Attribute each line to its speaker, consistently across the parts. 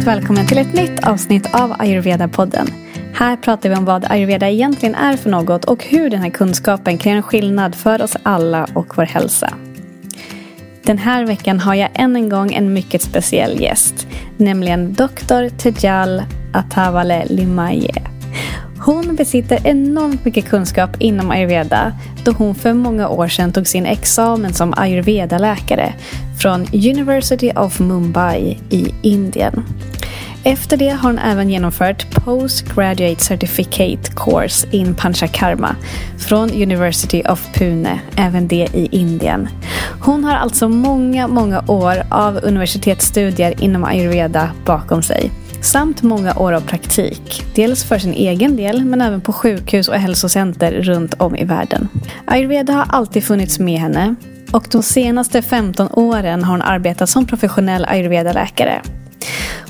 Speaker 1: Varmt välkommen till ett nytt avsnitt av Ayurveda-podden. Här pratar vi om vad ayurveda egentligen är för något och hur den här kunskapen kan göra en skillnad för oss alla och vår hälsa. Den här veckan har jag än en gång en mycket speciell gäst, nämligen Dr. Tejal Atavale Limaye. Hon besitter enormt mycket kunskap inom ayurveda då hon för många år sedan tog sin examen som ayurveda-läkare från University of Mumbai i Indien. Efter det har hon även genomfört Postgraduate Certificate Course in Panchakarma från University of Pune, även det i Indien. Hon har alltså många, många år av universitetsstudier inom ayurveda bakom sig samt många år av praktik. Dels för sin egen del men även på sjukhus och hälsocenter runt om i världen. Ayurveda har alltid funnits med henne och de senaste 15 åren har hon arbetat som professionell ayurveda-läkare.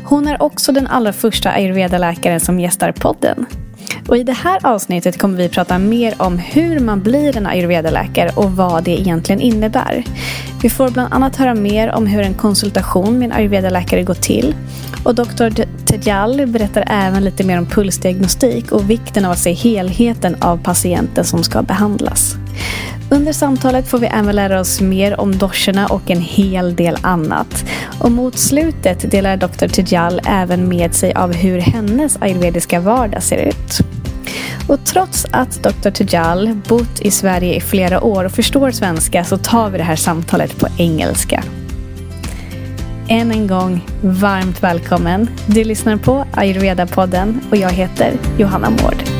Speaker 1: Hon är också den allra första ayurveda-läkaren som gästar podden. Och I det här avsnittet kommer vi prata mer om hur man blir en ayurvedaläkare och vad det egentligen innebär. Vi får bland annat höra mer om hur en konsultation med en ayurvedaläkare går till. Och Dr. Tejal berättar även lite mer om pulsdiagnostik och vikten av att se helheten av patienten som ska behandlas. Under samtalet får vi även lära oss mer om doscherna och en hel del annat. Och mot slutet delar Dr. Tejal även med sig av hur hennes ayurvediska vardag ser ut. Och trots att Dr. Tejal bott i Sverige i flera år och förstår svenska så tar vi det här samtalet på engelska. Än en gång, varmt välkommen. Du lyssnar på Ayurveda-podden och jag heter Johanna Mård.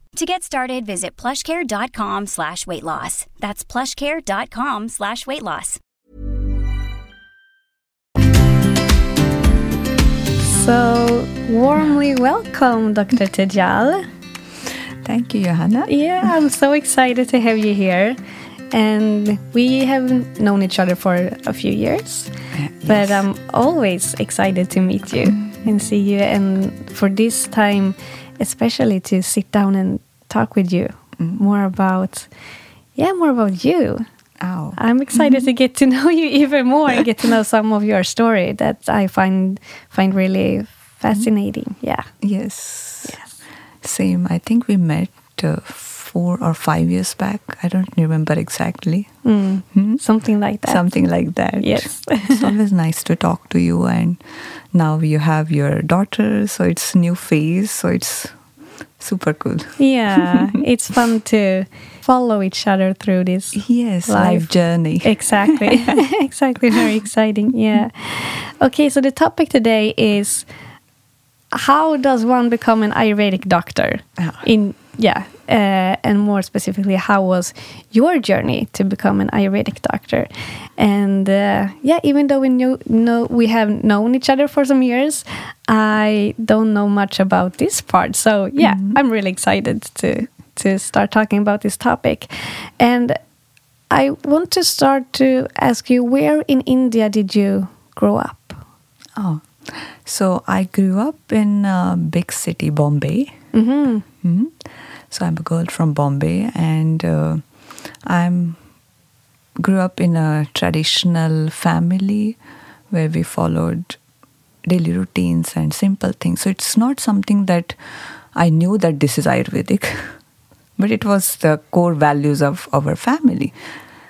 Speaker 2: To get started, visit plushcare.com slash weight loss. That's plushcare.com slash weight loss.
Speaker 1: So, warmly welcome, Dr. Tejal.
Speaker 3: Thank you, Johanna.
Speaker 1: Yeah, I'm so excited to have you here. And we have known each other for a few years,
Speaker 3: yes.
Speaker 1: but I'm always excited to meet you mm. and see you. And for this time, especially to sit down and talk with you
Speaker 3: Mm.
Speaker 1: more about, yeah, more about you.
Speaker 3: Oh.
Speaker 1: I'm excited to get to know you even more and get to know some of your story that I find find really fascinating. Yeah.
Speaker 3: Yes.
Speaker 1: Yes.
Speaker 3: Same. I think we met uh, four or five years back. I don't remember exactly.
Speaker 1: Mm.
Speaker 3: Hmm?
Speaker 1: Something like that.
Speaker 3: Something like that.
Speaker 1: Yes.
Speaker 3: it's always nice to talk to you. And now you have your daughter, so it's new phase. So it's super cool.
Speaker 1: yeah, it's fun to follow each other through this.
Speaker 3: Yes,
Speaker 1: Life.
Speaker 3: life journey.
Speaker 1: Exactly. exactly. Very exciting. Yeah. Okay, so the topic today is how does one become an Ayurvedic doctor?
Speaker 3: Ah.
Speaker 1: In yeah, uh, and more specifically, how was your journey to become an Ayurvedic doctor? And uh, yeah, even though we knew know we have known each other for some years, I don't know much about this part. So yeah, I'm really excited to to start talking about this topic. And I want to start to ask you where in India did you grow up?
Speaker 3: Oh, so I grew up in a big city, Bombay.
Speaker 1: hmm
Speaker 3: hmm So I'm a girl from Bombay, and uh, I'm grew up in a traditional family where we followed daily routines and simple things. So it's not something that I knew that this is Ayurvedic, but it was the core values of our family.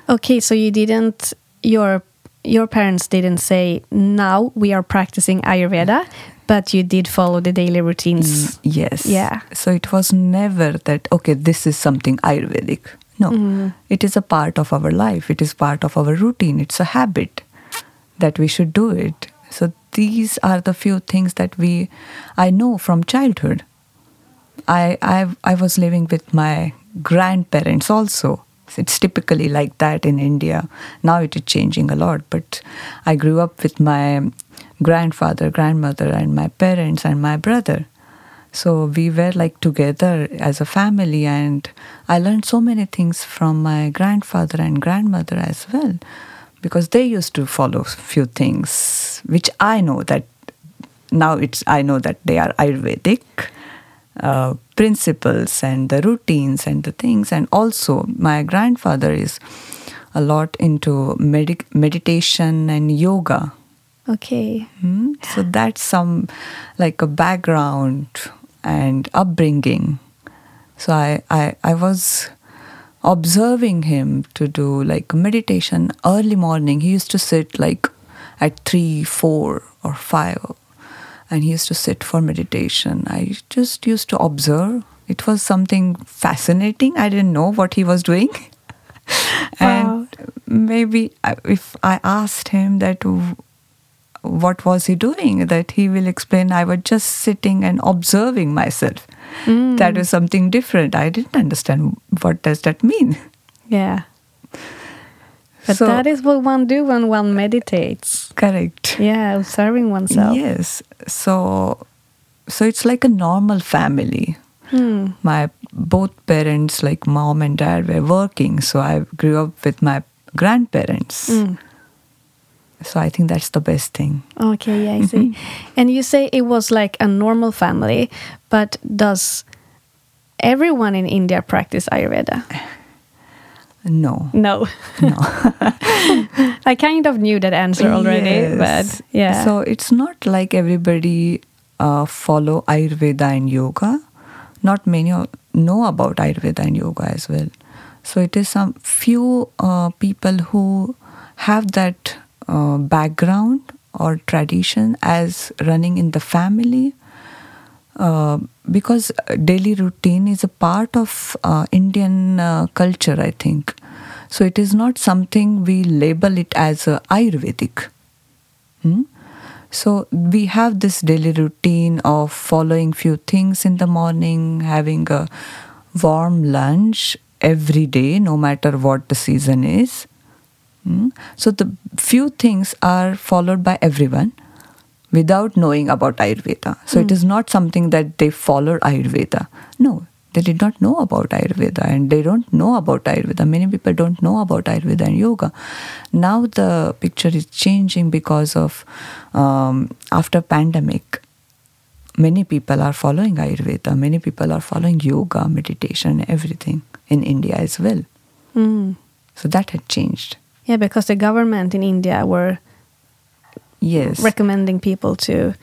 Speaker 1: Okay, so you didn't your your parents didn't say now we are practicing Ayurveda, but you did follow the daily routines.
Speaker 3: Yes.
Speaker 1: Yeah.
Speaker 3: So it was never that, okay, this is something Ayurvedic. No. Mm-hmm. It is a part of our life. It is part of our routine. It's a habit that we should do it. So these are the few things that we I know from childhood. I I I was living with my grandparents also. It's typically like that in India. Now it is changing a lot, but I grew up with my grandfather, grandmother, and my parents and my brother. So we were like together as a family, and I learned so many things from my grandfather and grandmother as well, because they used to follow few things which I know that now it's I know that they are Ayurvedic uh, principles and the routines and the things, and also my grandfather is a lot into medic- meditation and yoga.
Speaker 1: Okay.
Speaker 3: Hmm? So that's some like a background and upbringing. So I, I, I was observing him to do like meditation early morning. He used to sit like at three, four, or five, and he used to sit for meditation. I just used to observe. It was something fascinating. I didn't know what he was doing. and maybe uh, if I asked him that what was he doing that he will explain i was just sitting and observing myself mm. that was something different i didn't understand what does that mean
Speaker 1: Yeah. But
Speaker 3: So-
Speaker 1: that is what one do when one meditates.
Speaker 3: correct
Speaker 1: Yeah, observing oneself.
Speaker 3: yes so so it's like a normal family
Speaker 1: Hmm.
Speaker 3: my both parents like mom and dad were working so i grew up with my grandparents
Speaker 1: Mm.
Speaker 3: so i think that's the best thing
Speaker 1: Okay, yeah, I see. And you say it was like a normal family, but does everyone in India practice Ayurveda?
Speaker 3: no
Speaker 1: No.
Speaker 3: no
Speaker 1: I kind of knew that answer already,
Speaker 3: Yes.
Speaker 1: but yeah.
Speaker 3: So it's not like everybody uh, follow Ayurveda and yoga. Not many know about Ayurveda and yoga as well. So it is some few uh, people who have that uh, background or tradition as running in the family. Uh, because daily routine is a part of uh, Indian uh, culture, I think. So it is not something we label it as uh, Ayurvedic. Hmm? So we have this daily routine of following few things in the morning, having a warm lunch every day, no matter what the season is. Hmm? So the few things are followed by everyone without knowing about Ayurveda. So it is not something that they followed Ayurveda. No, they did not know about Ayurveda and they don't know about Ayurveda. Many people don't know about Ayurveda and yoga. Now the picture is changing because of um, after pandemic. Many people are following Ayurveda. Many people are following yoga, meditation, everything in India as well.
Speaker 1: Mm.
Speaker 3: So that had changed.
Speaker 1: Yeah, because the government in India were
Speaker 3: Yes,
Speaker 1: recommending people to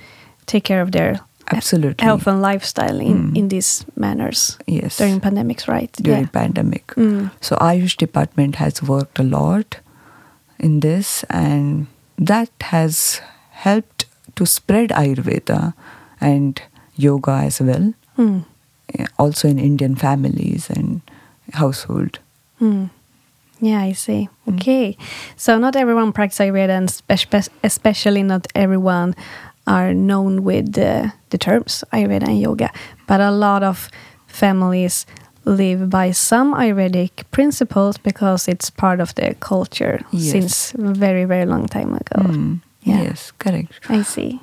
Speaker 1: take care of their
Speaker 3: absolutely.
Speaker 1: health and lifestyle in,
Speaker 3: Mm.
Speaker 1: in these manners
Speaker 3: Yes.
Speaker 1: during pandemics, right?
Speaker 3: during
Speaker 1: yeah.
Speaker 3: pandemic.
Speaker 1: Mm.
Speaker 3: So Ayush department has worked a lot in this and that has helped to spread Ayurveda and yoga as well,
Speaker 1: Mm.
Speaker 3: also in Indian families and household.
Speaker 1: Mm. Yeah, I see. Okay. So not everyone practices Ayurveda and spe- especially not everyone are known with the, the terms Ayurveda and yoga. But a lot of families live by some Ayurvedic principles because it's part of their culture
Speaker 3: Yes.
Speaker 1: since very, very long time ago.
Speaker 3: Mm,
Speaker 1: Yeah.
Speaker 3: Yes, correct.
Speaker 1: I see.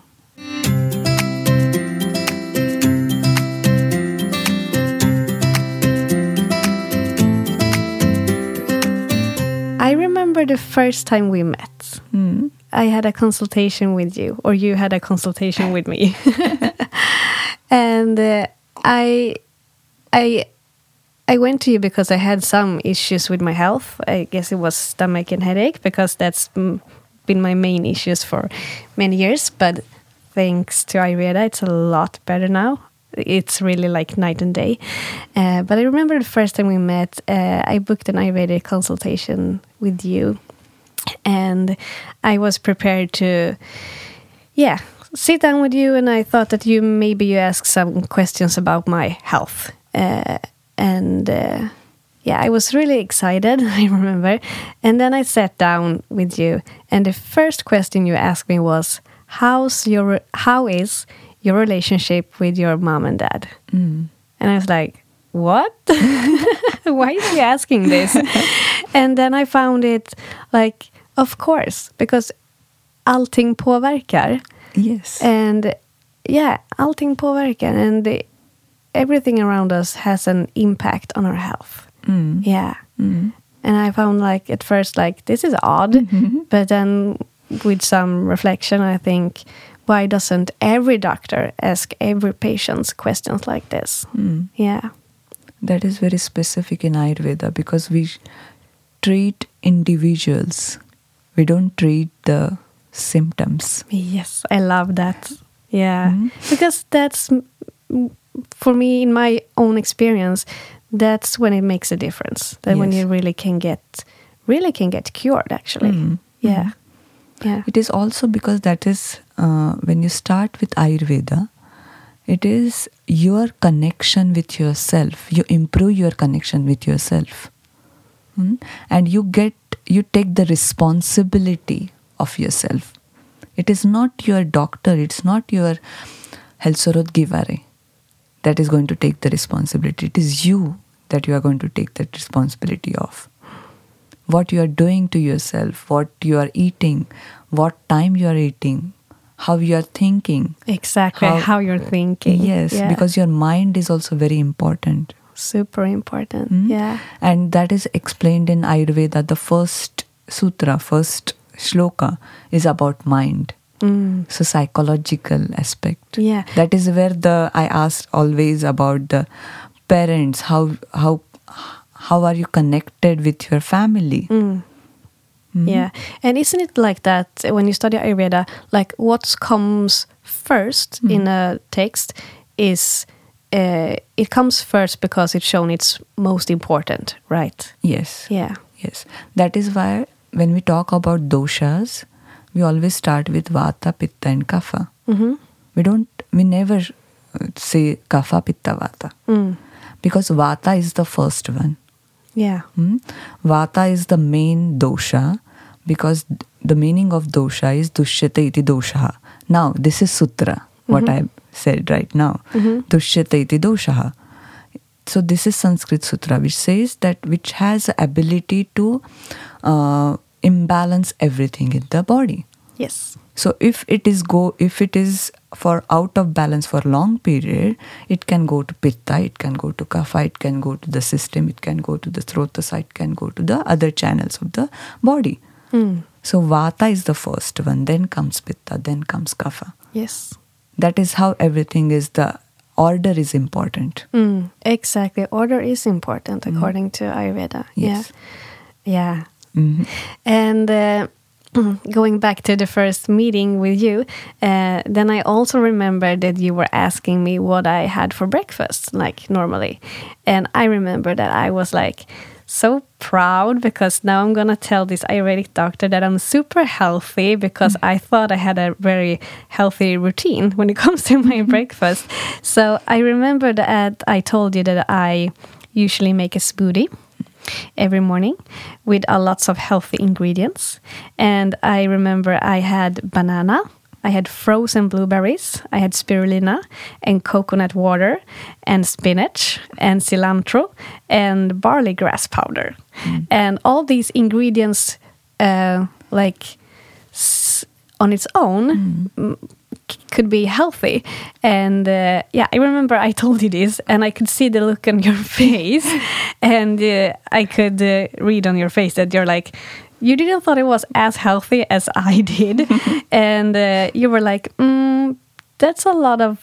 Speaker 1: I remember the first time we met.
Speaker 3: Mm.
Speaker 1: I had a consultation with you, or you had a consultation with me, and uh, I, I, I went to you because I had some issues with my health. I guess it was stomach and headache because that's been my main issues for many years. But thanks to Ayurveda, it's a lot better now. It's really like night and day. Uh, but I remember the first time we met, uh, I booked an Ayurvedic consultation with you and I was prepared to, yeah, sit down with you. And I thought that you maybe you ask some questions about my health, uh, and uh, yeah, I was really excited. I remember, and then I sat down with you, and the first question you asked me was, "How's your how is your relationship with your mom and dad?"
Speaker 3: Mm.
Speaker 1: And I was like, what? Why is he asking this? and then I found it like, of course, because allting påverkar.
Speaker 3: Yes.
Speaker 1: And yeah, allting påverkar. And the, everything around us has an impact on our health.
Speaker 3: Mm.
Speaker 1: Yeah.
Speaker 3: Mm.
Speaker 1: And I found like at first like this is odd, but then with some reflection, I think why doesn't every doctor ask every patient questions like this?
Speaker 3: Mm.
Speaker 1: Yeah.
Speaker 3: That is very specific in Ayurveda because we treat individuals. We don't treat the symptoms.
Speaker 1: Yes, I love that. Yeah,
Speaker 3: Mhm.
Speaker 1: because that's mm, for me in my own experience. That's when it makes a difference. That when you really can get, really can get cured. Actually,
Speaker 3: Mm.
Speaker 1: yeah, yeah,
Speaker 3: It is also because that is uh, when you start with Ayurveda, it is your connection with yourself. You improve your connection with yourself. Hmm? And you get, you take the responsibility of yourself. It is not your doctor, it's not your Helsorod Givare that is going to take the responsibility. It is you that you are going to take that responsibility of what you are doing to yourself, what you are eating, what time you are eating, how you are thinking.
Speaker 1: exactly. How,
Speaker 3: How-
Speaker 1: you're thinking.
Speaker 3: Yes,
Speaker 1: Yeah.
Speaker 3: because your mind is also very important.
Speaker 1: super important.
Speaker 3: Hmm?
Speaker 1: Yeah,
Speaker 3: And that is explained in Ayurveda. The first sutra, first shloka is about mind.
Speaker 1: Mm.
Speaker 3: So psychological aspect.
Speaker 1: yeah,
Speaker 3: That is where the I asked always about the parents. How how how are you connected with your family?
Speaker 1: Mm.
Speaker 3: Hmm?
Speaker 1: Yeah, and isn't it like that when you study Ayurveda? Like what comes first
Speaker 3: Hmm.
Speaker 1: in a text is uh, it comes first because it's shown it's most important, right?
Speaker 3: Yes.
Speaker 1: Yeah.
Speaker 3: Yes. That is why when we talk about doshas, we always start with vata, pitta, and kapha.
Speaker 1: Mm-hmm.
Speaker 3: We don't, we never say kapha, pitta, vata.
Speaker 1: Mm.
Speaker 3: Because vata is the first one.
Speaker 1: Yeah.
Speaker 3: Hmm? Vata is the main dosha because the meaning of dosha is dushyate iti dosha. Now, this is sutra, what I said right now.
Speaker 1: Mhm.
Speaker 3: Dushyate iti dosha. So this is Sanskrit sutra which says that which has ability to uh, imbalance everything in the body.
Speaker 1: Yes.
Speaker 3: So if it is go if it is for out of balance for long period, it can go to pitta, it can go to kapha, it can go to the system, it can go to the srotasa, it can go to the other channels of the body.
Speaker 1: Mm.
Speaker 3: So vata is the first one, then comes pitta, then comes kapha.
Speaker 1: Yes.
Speaker 3: That is how everything is the order is important.
Speaker 1: Mm. Exactly. Order is important according to Ayurveda.
Speaker 3: Yes.
Speaker 1: Yeah. Yeah.
Speaker 3: Mhm.
Speaker 1: And uh, going back to the first meeting with you, uh, then I also remember that you were asking me what I had for breakfast, like normally. And I remember that I was like so proud because now I'm going to tell this Ayurvedic doctor that I'm super healthy because mm-hmm. I thought I had a very healthy routine when it comes to my mm-hmm. breakfast. So I remember that I told you that I usually make a smoothie every morning with a lots of healthy ingredients. And I remember I had banana, I had frozen blueberries, I had spirulina and coconut water and spinach and cilantro and barley grass powder. And all these ingredients uh, like s- on its own mm, could be healthy. And uh, yeah, I remember I told you this, and I could see the look on your face, and uh, I could uh, read on your face that you're like, you didn't thought it was as healthy as I did, and uh, you were like, mm, that's a lot of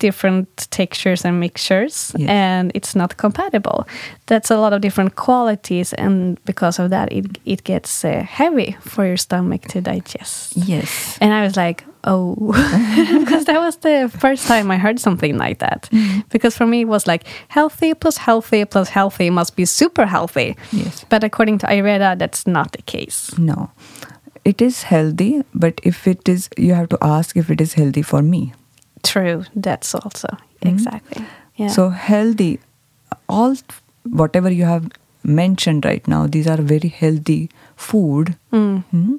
Speaker 1: different textures and mixtures
Speaker 3: Yes.
Speaker 1: and it's not compatible that's a lot of different qualities and because of that it, it gets uh, heavy for your stomach to digest
Speaker 3: Yes.
Speaker 1: and I was like, oh, because that was the first time I heard something like that. Because for me, it was like healthy plus healthy plus healthy must be super healthy.
Speaker 3: Yes.
Speaker 1: But according to Ayurveda, that's not the case.
Speaker 3: No. It is healthy, but if it is, you have to ask if it is healthy for me.
Speaker 1: True, that's also exactly. Yeah.
Speaker 3: So healthy, all whatever you have mentioned right now, these are very healthy food
Speaker 1: Mm,
Speaker 3: hmm,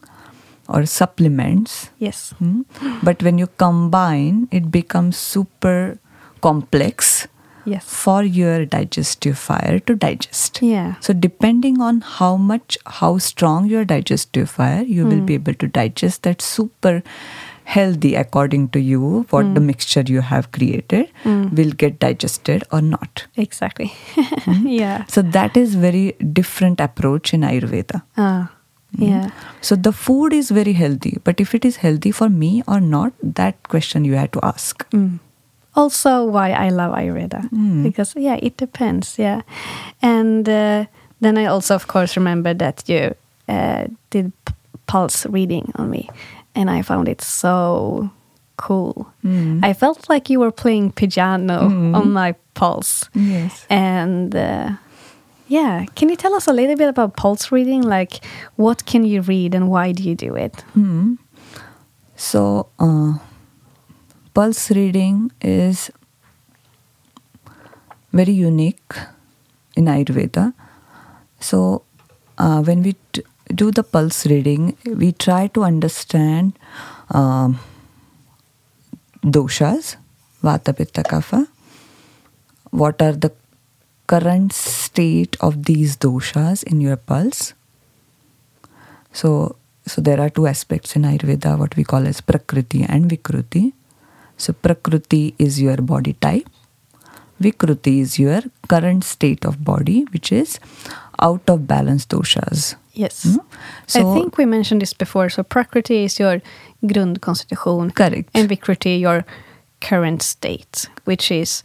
Speaker 3: or supplements.
Speaker 1: yes.
Speaker 3: hmm. But when you combine, it becomes super complex
Speaker 1: Yes.
Speaker 3: for your digestive fire to digest.
Speaker 1: Yeah.
Speaker 3: So depending on how much, how strong your digestive fire, you will be able to digest that super healthy according to you what the mixture you have created will get digested or not.
Speaker 1: Exactly. yeah.
Speaker 3: So that is very different approach in Ayurveda.
Speaker 1: Ah. Yeah.
Speaker 3: So the food is very healthy, but if it is healthy for me or not, that question you have to ask.
Speaker 1: Mm. Also, why I love Ayurveda because yeah, it depends. Yeah, and uh, then I also, of course, remember that you uh, did p- pulse reading on me, and I found it so cool. I felt like you were playing piano on my pulse.
Speaker 3: Yes.
Speaker 1: And uh, yeah, can you tell us a little bit about pulse reading? Like, what can you read and why do you do it?
Speaker 3: Hmm. So, uh, pulse reading is very unique in Ayurveda. So, uh, when we do the pulse reading, we try to understand um, doshas, vata, pitta, kapha. What are the current state of these doshas in your pulse? So, so there are two aspects in Ayurveda, what we call as Prakriti and Vikruti. So, Prakriti is your body type. Vikruti is your current state of body, which is out of balance doshas.
Speaker 1: Yes.
Speaker 3: Mm.
Speaker 1: I think we mentioned this before. So Prakriti is your grundkonstitution.
Speaker 3: Correct.
Speaker 1: And Vikriti your current state, which is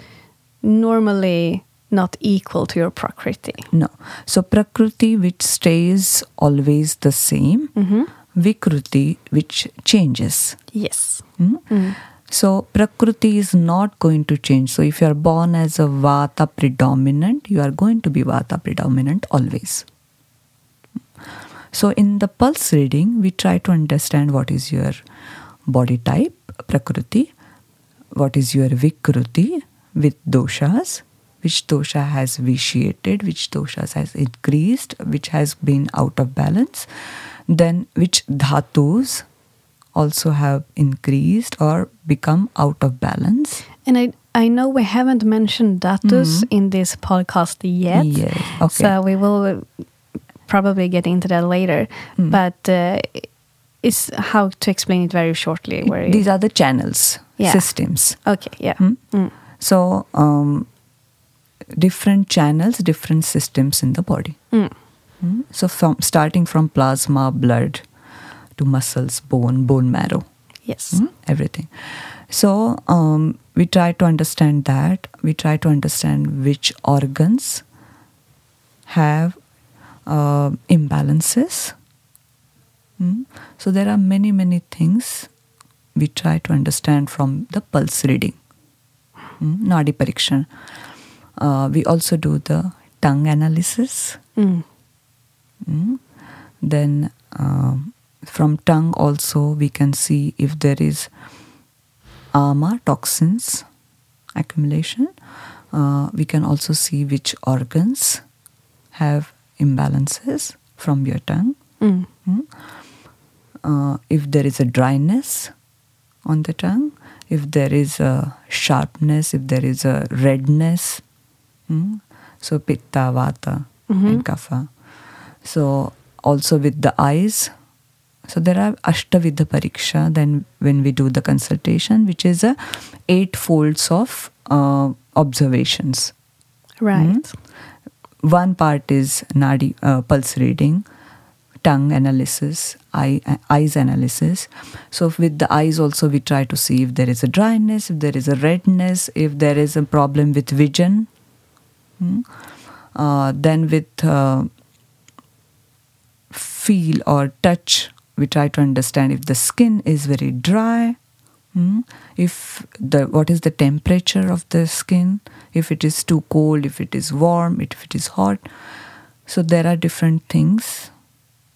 Speaker 1: normally not equal to your Prakriti.
Speaker 3: No. So, Prakriti, which stays always the same, Vikruti, which changes.
Speaker 1: Yes.
Speaker 3: Mm? So Prakriti is not going to change. So if you are born as a Vata predominant, you are going to be Vata predominant always. So in the pulse reading, we try to understand what is your body type, Prakriti, what is your Vikruti with doshas, which dosha has vitiated, which doshas has increased, which has been out of balance, then which dhatus also have increased or become out of balance.
Speaker 1: And I I know we haven't mentioned dhatus in this podcast yet.
Speaker 3: Yes, okay.
Speaker 1: So we will probably get into that later. But uh, it's how to explain it very shortly. Where
Speaker 3: These are the channels,
Speaker 1: Yeah.
Speaker 3: systems.
Speaker 1: okay, yeah.
Speaker 3: Hmm?
Speaker 1: Mm.
Speaker 3: So, um, different channels, different systems in the body.
Speaker 1: Mm.
Speaker 3: Hmm? So, from starting from plasma, blood to muscles, bone, bone marrow,
Speaker 1: Yes.
Speaker 3: Hmm? everything. So, um, we try to understand that. We try to understand which organs have uh, imbalances. Hmm? So, there are many, many things we try to understand from the pulse reading. Hmm? Nadi parikshan. Uh, we also do the tongue analysis.
Speaker 1: Mm.
Speaker 3: Mm. Then um, from tongue also we can see if there is ama toxins accumulation. Uh, we can also see which organs have imbalances from your tongue.
Speaker 1: Mm.
Speaker 3: Mm. Uh, if there is a dryness on the tongue, if there is a sharpness, if there is a redness, mm, so pitta, vata, and kapha. So also with the eyes. So there are Ashtavidha Pariksha. Then when we do the consultation, which is a eight folds of uh, observations.
Speaker 1: Right.
Speaker 3: One part is nadi uh, pulse reading, tongue analysis, eye eyes analysis. So with the eyes also we try to see if there is a dryness, if there is a redness, if there is a problem with vision. Uh, then with uh, feel or touch, we try to understand if the skin is very dry, hmm, if the what is the temperature of the skin, if it is too cold, if it is warm, if it is hot. So there are different things.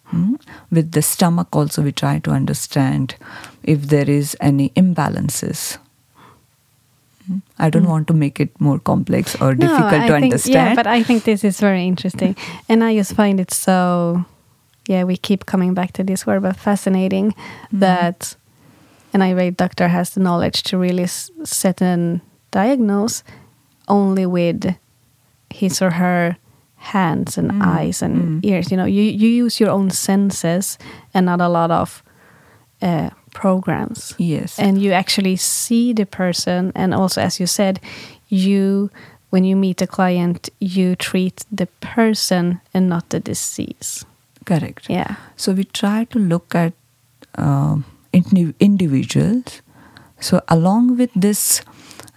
Speaker 3: hmm. With the stomach also, we try to understand if there is any imbalances. I don't want to make it more complex or difficult
Speaker 1: I
Speaker 3: to
Speaker 1: think,
Speaker 3: understand.
Speaker 1: Yeah, but I think this is very interesting. and I just find it so, yeah, we keep coming back to this word, but fascinating
Speaker 3: Mm-hmm.
Speaker 1: that an Ayurvedic doctor has the knowledge to really s- set and diagnose only with his or her hands and eyes and ears. You know, you, you use your own senses and not a lot of uh, programs.
Speaker 3: Yes.
Speaker 1: And you actually see the person, and also, as you said, you when you meet a client, you treat the person and not the disease.
Speaker 3: Correct.
Speaker 1: Yeah.
Speaker 3: So we try to look at um indi- individuals. So along with this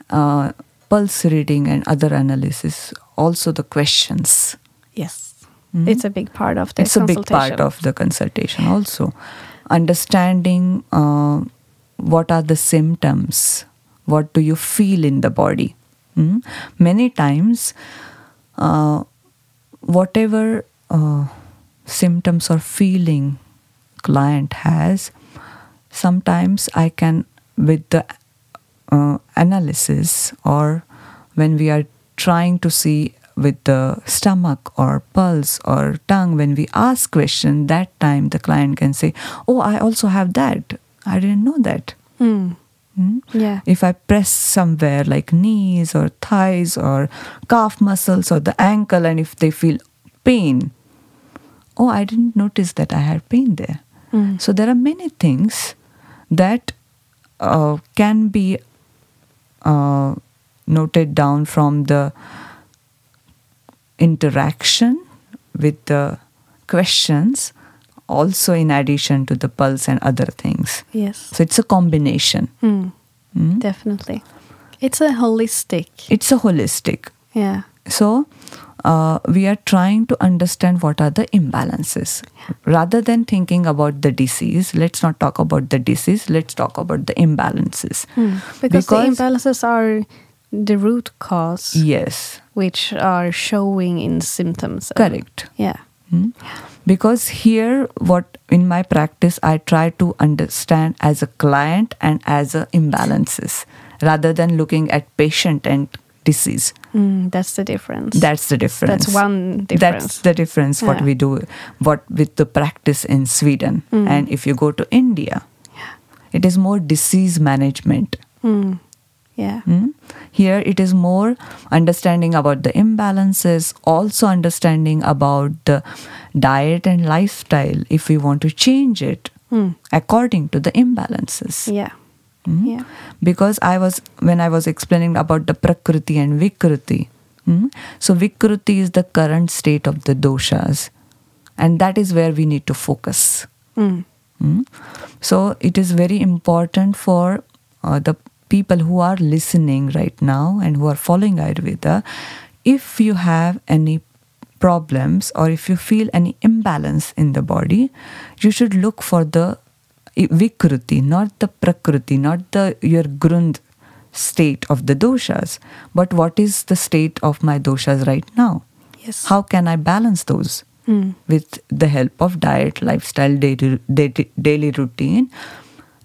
Speaker 3: uh, pulse reading and other analysis, also the questions.
Speaker 1: Yes. It's a big part of the
Speaker 3: it's a big part of the consultation also. Understanding uh, what are the symptoms, what do you feel in the body. Mm? Many times, uh, whatever uh, symptoms or feeling client has, sometimes I can, with the uh, analysis or when we are trying to see with the stomach or pulse or tongue, when we ask question, that time the client can say, "Oh, I also have that. I didn't know that."
Speaker 1: Mm.
Speaker 3: Mm?
Speaker 1: Yeah.
Speaker 3: If I press somewhere like knees or thighs or calf muscles or the ankle, and if they feel pain, oh, I didn't notice that I had pain there.
Speaker 1: Mm.
Speaker 3: So there are many things that uh, can be uh, noted down from the interaction with the questions, also in addition to the pulse and other things.
Speaker 1: Yes.
Speaker 3: So it's a combination.
Speaker 1: Mm.
Speaker 3: Mm.
Speaker 1: Definitely. It's a holistic.
Speaker 3: It's a holistic.
Speaker 1: Yeah.
Speaker 3: So uh, we are trying to understand what are the imbalances. Rather than thinking about the disease, let's not talk about the disease, let's talk about the imbalances.
Speaker 1: Because, the imbalances are the root cause,
Speaker 3: Yes,
Speaker 1: which are showing in symptoms.
Speaker 3: correct.
Speaker 1: Yeah.
Speaker 3: Hmm? Because here, what in my practice, I try to understand as a client and as a imbalances rather than looking at patient and disease.
Speaker 1: Mm, that's the difference.
Speaker 3: That's the difference.
Speaker 1: That's one difference.
Speaker 3: That's the difference. What we do, what with the practice in Sweden, and if you go to India, it is more disease management.
Speaker 1: Mm. Yeah.
Speaker 3: Mm? Here it is more understanding about the imbalances, also understanding about the diet and lifestyle if we want to change it
Speaker 1: Mm.
Speaker 3: according to the imbalances.
Speaker 1: Yeah.
Speaker 3: Mm.
Speaker 1: Yeah.
Speaker 3: Because I was when I was explaining about the prakriti and vikruti. mm, So vikruti is the current state of the doshas, and that is where we need to focus.
Speaker 1: Mm.
Speaker 3: Mm. So it is very important for uh, the people who are listening right now and who are following Ayurveda. If you have any problems or if you feel any imbalance in the body, you should look for the vikruti, not the prakruti, not the your grund state of the doshas, but what is the state of my doshas right now?
Speaker 1: Yes.
Speaker 3: How can I balance those?
Speaker 1: Mm.
Speaker 3: with the help of diet, lifestyle, daily, daily, daily routine,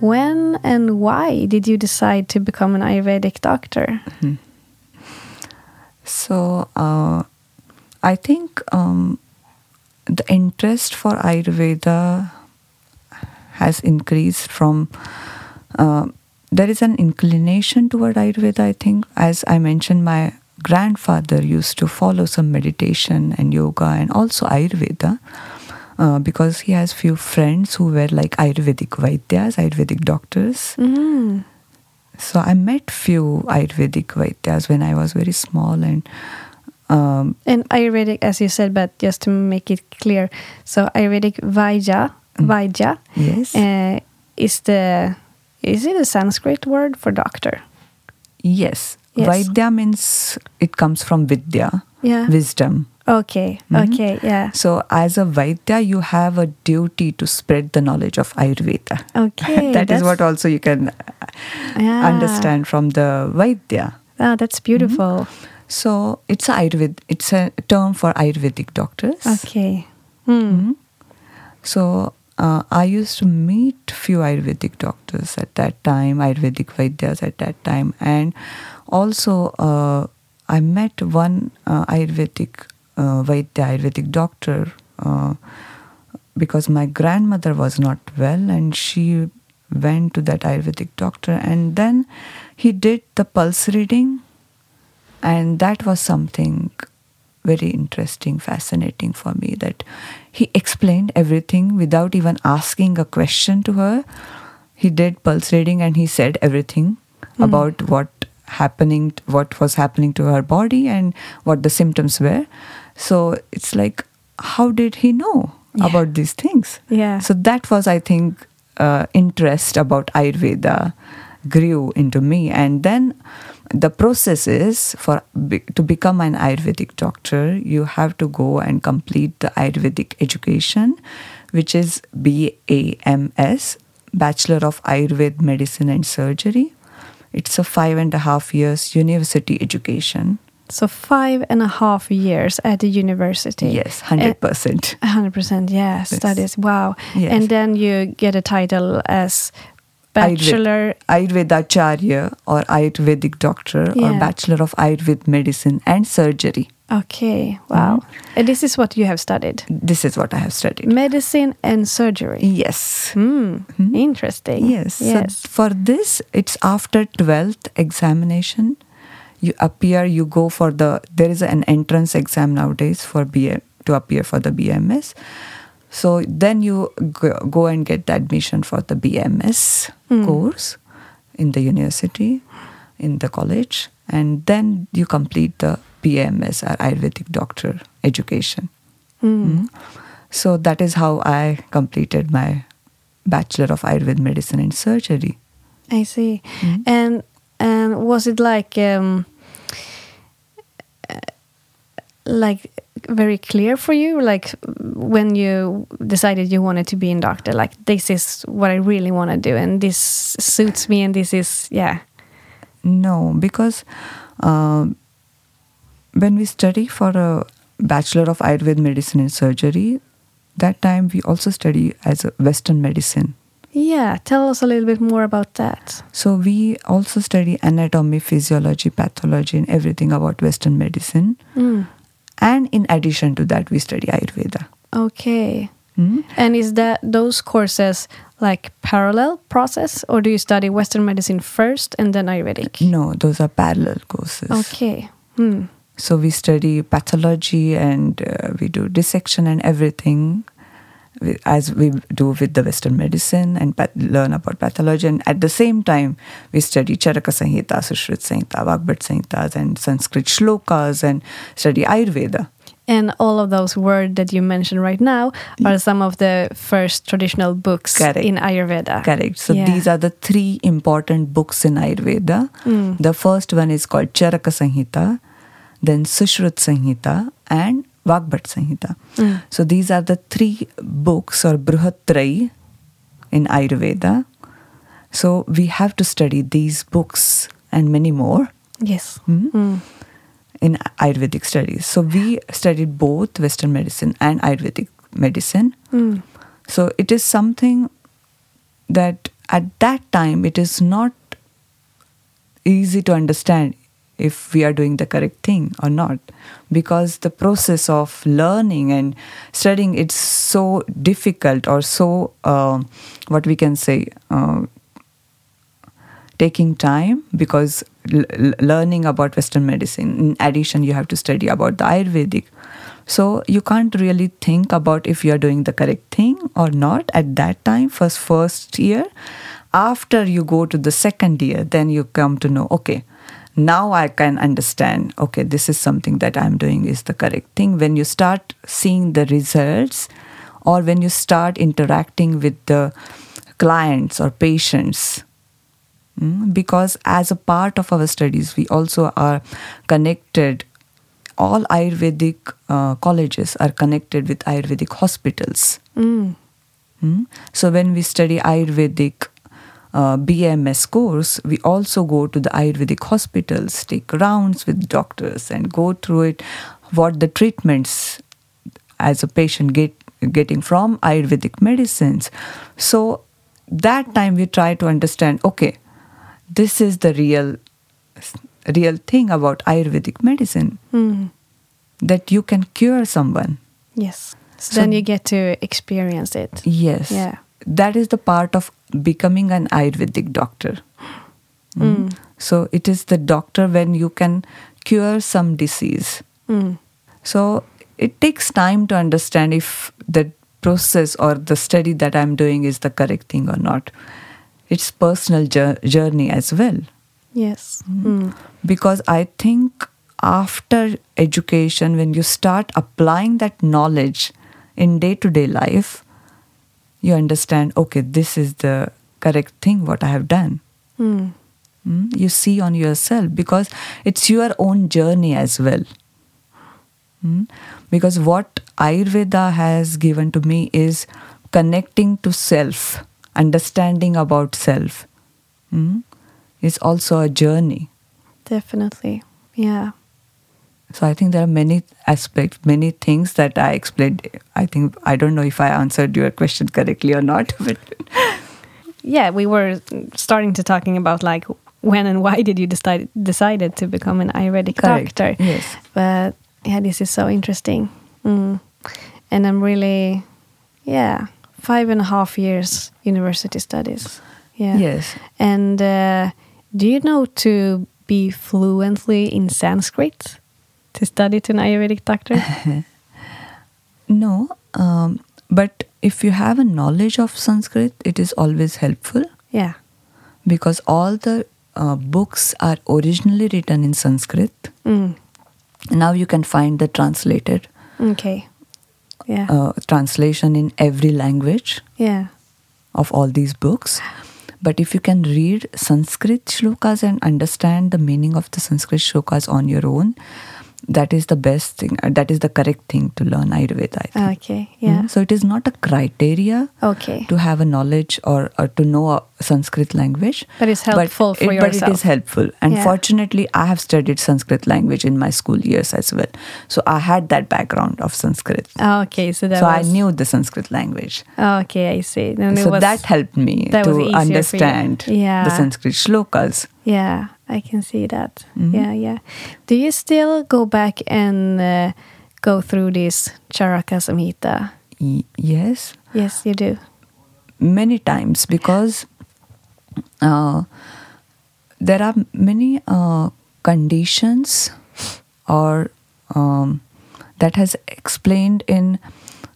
Speaker 1: When and why did you decide to become an Ayurvedic doctor?
Speaker 3: So, uh, I think um, the interest for Ayurveda has increased from. Uh, there is an inclination toward Ayurveda, I think. As I mentioned, my grandfather used to follow some meditation and yoga and also Ayurveda. Uh, because he has few friends who were like Ayurvedic Vaidyas, Ayurvedic doctors.
Speaker 1: Mm.
Speaker 3: So I met few Ayurvedic Vaidyas when I was very small and um,
Speaker 1: And Ayurvedic, as you said, but just to make it clear, so Ayurvedic Vaidya, Vaidya
Speaker 3: yes.
Speaker 1: uh, is the is it a Sanskrit word for doctor?
Speaker 3: yes.
Speaker 1: Yes.
Speaker 3: Vaidya means it comes from Vidya,
Speaker 1: Yeah.
Speaker 3: wisdom.
Speaker 1: Okay.
Speaker 3: Mhm.
Speaker 1: Okay. Yeah.
Speaker 3: So as a Vaidya, you have a duty to spread the knowledge of Ayurveda.
Speaker 1: Okay.
Speaker 3: that is what also you can
Speaker 1: yeah.
Speaker 3: understand from the Vaidya.
Speaker 1: Ah, that's beautiful.
Speaker 3: So it's a Ayurved, it's a term for Ayurvedic doctors.
Speaker 1: Okay. Hmm.
Speaker 3: Mhm. So uh, I used to meet few Ayurvedic doctors at that time, Ayurvedic Vaidyas at that time, and also uh, I met one uh, Ayurvedic uh, Vaidya, Ayurvedic doctor, uh, because my grandmother was not well, and she went to that Ayurvedic doctor, and then he did the pulse reading, and that was something very interesting, fascinating for me that he explained everything without even asking a question to her. He did pulse reading and he said everything about what happening what was happening to her body and what the symptoms were. So it's like how did he know
Speaker 1: Yeah.
Speaker 3: about these things?
Speaker 1: Yeah.
Speaker 3: So that was, I think, uh, interest about Ayurveda grew into me, and then the process is for be, to become an Ayurvedic doctor, you have to go and complete the Ayurvedic education, which is BAMS, Bachelor of Ayurved Medicine and Surgery. It's a five and a half years university education.
Speaker 1: So five and a half years at the university.
Speaker 3: Yes, eh, hundred percent.
Speaker 1: A hundred percent. Yeah. Studies. Wow.
Speaker 3: Yes.
Speaker 1: And then you get a title as bachelor.
Speaker 3: Ayurvedacharya or Ayurvedic doctor or Bachelor of Ayurved Medicine and Surgery.
Speaker 1: Okay. Wow. Mm-hmm. And this is what you have studied:
Speaker 3: This is what I have studied.
Speaker 1: medicine and surgery.
Speaker 3: Yes.
Speaker 1: Hmm. Mm-hmm. Interesting.
Speaker 3: Yes.
Speaker 1: Yes.
Speaker 3: So for this, it's after 12th examination. You appear, you go for the, there is an entrance exam nowadays for BM, to appear for the BMS. So then you go, go and get the admission for the BMS course in the university, in the college, and then you complete the BMS or Ayurvedic doctor education. Mm. So that is how I completed my Bachelor of Ayurvedic Medicine and Surgery.
Speaker 1: I see.
Speaker 3: Mm-hmm.
Speaker 1: And and was it like um, uh, like very clear for you, like when you decided you wanted to be a doctor, like this is what I really want to do, and this suits me, and this is yeah,
Speaker 3: No, because um, when we study for a Bachelor of Ayurved Medicine and Surgery, that time we also study as a Western medicine.
Speaker 1: Yeah. Tell us a little bit more about that.
Speaker 3: So we also study anatomy, physiology, pathology, and everything about Western medicine.
Speaker 1: Mm.
Speaker 3: And in addition to that, we study Ayurveda.
Speaker 1: Okay.
Speaker 3: Mm.
Speaker 1: And is that those courses like parallel process, or do you study Western medicine first and then Ayurvedic?
Speaker 3: No, those are parallel courses.
Speaker 1: Okay. Hmm.
Speaker 3: So we study pathology and uh, we do dissection and everything as we do with the Western medicine and learn about pathology. And at the same time, we study Charaka Sanhita, Sushruta Sanhita, Vagbhat Sanhitas, and Sanskrit shlokas and study Ayurveda.
Speaker 1: And all of those words that you mentioned right now are some of the first traditional books
Speaker 3: Correct.
Speaker 1: in Ayurveda.
Speaker 3: Correct. So
Speaker 1: Yeah.
Speaker 3: these are the three important books in Ayurveda. Mm. The first one is called Charaka Sanhita, then Sushrut Sanhita, and Vagbhat Sanhita. So these are the three books or Bruhatrai in Ayurveda. So we have to study these books and many more
Speaker 1: Yes.
Speaker 3: Hmm?
Speaker 1: Mm.
Speaker 3: in Ayurvedic studies. So we studied both Western medicine and Ayurvedic medicine.
Speaker 1: Mm.
Speaker 3: So it is something that at that time it is not easy to understand if we are doing the correct thing or not. Because the process of learning and studying it's so difficult or so uh, what we can say uh, taking time because learning about western medicine in addition you have to study about the ayurvedic. So you can't really think about if you are doing the correct thing or not at that time first first year. After you go to the second year then you come to know okay now I can understand, okay, this is something that I'm doing is the correct thing. When you start seeing the results or when you start interacting with the clients or patients, mm, because as a part of our studies, we also are connected. All Ayurvedic uh, colleges are connected with Ayurvedic hospitals.
Speaker 1: Mm.
Speaker 3: Mm. So when we study Ayurvedic uh, BMS course, we also go to the Ayurvedic hospitals, take rounds with doctors, and go through it. What the treatments as a patient get getting from Ayurvedic medicines. So that time we try to understand. Okay, this is the real real thing about Ayurvedic medicine
Speaker 1: Mm.
Speaker 3: that you can cure someone.
Speaker 1: Yes. So,
Speaker 3: So-
Speaker 1: then you get to experience it.
Speaker 3: Yes.
Speaker 1: Yeah.
Speaker 3: That is the part of becoming an Ayurvedic doctor. Mm. So it is the doctor when you can cure some disease.
Speaker 1: Mm.
Speaker 3: So it takes time to understand if the process or the study that I'm doing is the correct thing or not. It's personal journey as well
Speaker 1: Yes. Mm.
Speaker 3: because I think after education, when you start applying that knowledge in day to day life, you understand, okay, this is the correct thing what I have done.
Speaker 1: Mm.
Speaker 3: Mm, You see on yourself because it's your own journey as well. Mm, Because what Ayurveda has given to me is connecting to self, understanding about self. Mm, It's also a journey.
Speaker 1: Definitely. Yeah.
Speaker 3: So I think there are many aspects, many things that I explained. I think I don't know if I answered your question correctly or not, but
Speaker 1: Yeah, we were starting to talking about like when and why did you decide decided to become an Ayurvedic
Speaker 3: Correct.
Speaker 1: doctor?
Speaker 3: Yes.
Speaker 1: But yeah, this is so interesting. Mm. And I'm really, yeah, five and a half years university studies. Yeah.
Speaker 3: yes,
Speaker 1: And uh, do you know to be fluently in Sanskrit to study to an Ayurvedic doctor?
Speaker 3: no. Um, but if you have a knowledge of Sanskrit, it is always helpful
Speaker 1: yeah.
Speaker 3: because all the uh, books are originally written in Sanskrit.
Speaker 1: Mm.
Speaker 3: Now you can find the translated
Speaker 1: Okay. Yeah.
Speaker 3: uh, translation in every language.
Speaker 1: yeah.
Speaker 3: of all these books. But if you can read Sanskrit shlokas and understand the meaning of the Sanskrit shlokas on your own, that is the best thing. uh, That is the correct thing to learn Ayurveda. I think.
Speaker 1: Okay. Yeah.
Speaker 3: Mm, So it is not a criteria
Speaker 1: Okay.
Speaker 3: to have a knowledge or, or to know a Sanskrit language.
Speaker 1: But it's helpful for
Speaker 3: it, But it
Speaker 1: yourself.
Speaker 3: is helpful. And
Speaker 1: Yeah.
Speaker 3: fortunately, I have studied Sanskrit language in my school years as well. So I had that background of Sanskrit.
Speaker 1: Okay. So that
Speaker 3: so
Speaker 1: was,
Speaker 3: I knew the Sanskrit language.
Speaker 1: Okay, I see.
Speaker 3: So
Speaker 1: was-
Speaker 3: that helped me
Speaker 1: that
Speaker 3: to
Speaker 1: easier for you.
Speaker 3: understand
Speaker 1: Yeah.
Speaker 3: the Sanskrit shlokas.
Speaker 1: Yeah, I can see that.
Speaker 3: Mm-hmm.
Speaker 1: Yeah, yeah. Do you still go back and uh, go through this Charaka Samhita?
Speaker 3: Y- yes,
Speaker 1: Yes, you do.
Speaker 3: many times because uh, there are many uh, conditions or um, that has explained in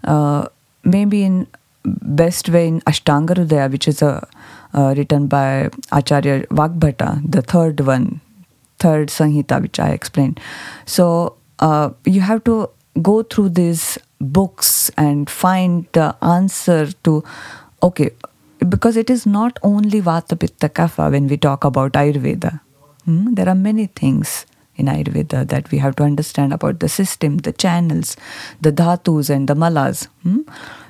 Speaker 3: uh, maybe in best way in Ashtanga Hridaya, which is a uh, written by Acharya Vagbhata, the third one, third Samhita, which I explained. So uh, you have to go through these books and find the answer to, okay, because it is not only Vata Pitta Kapha when we talk about Ayurveda. Hmm? There are many things in Ayurveda that we have to understand about the system, the channels, the dhatus and the malas. Hmm?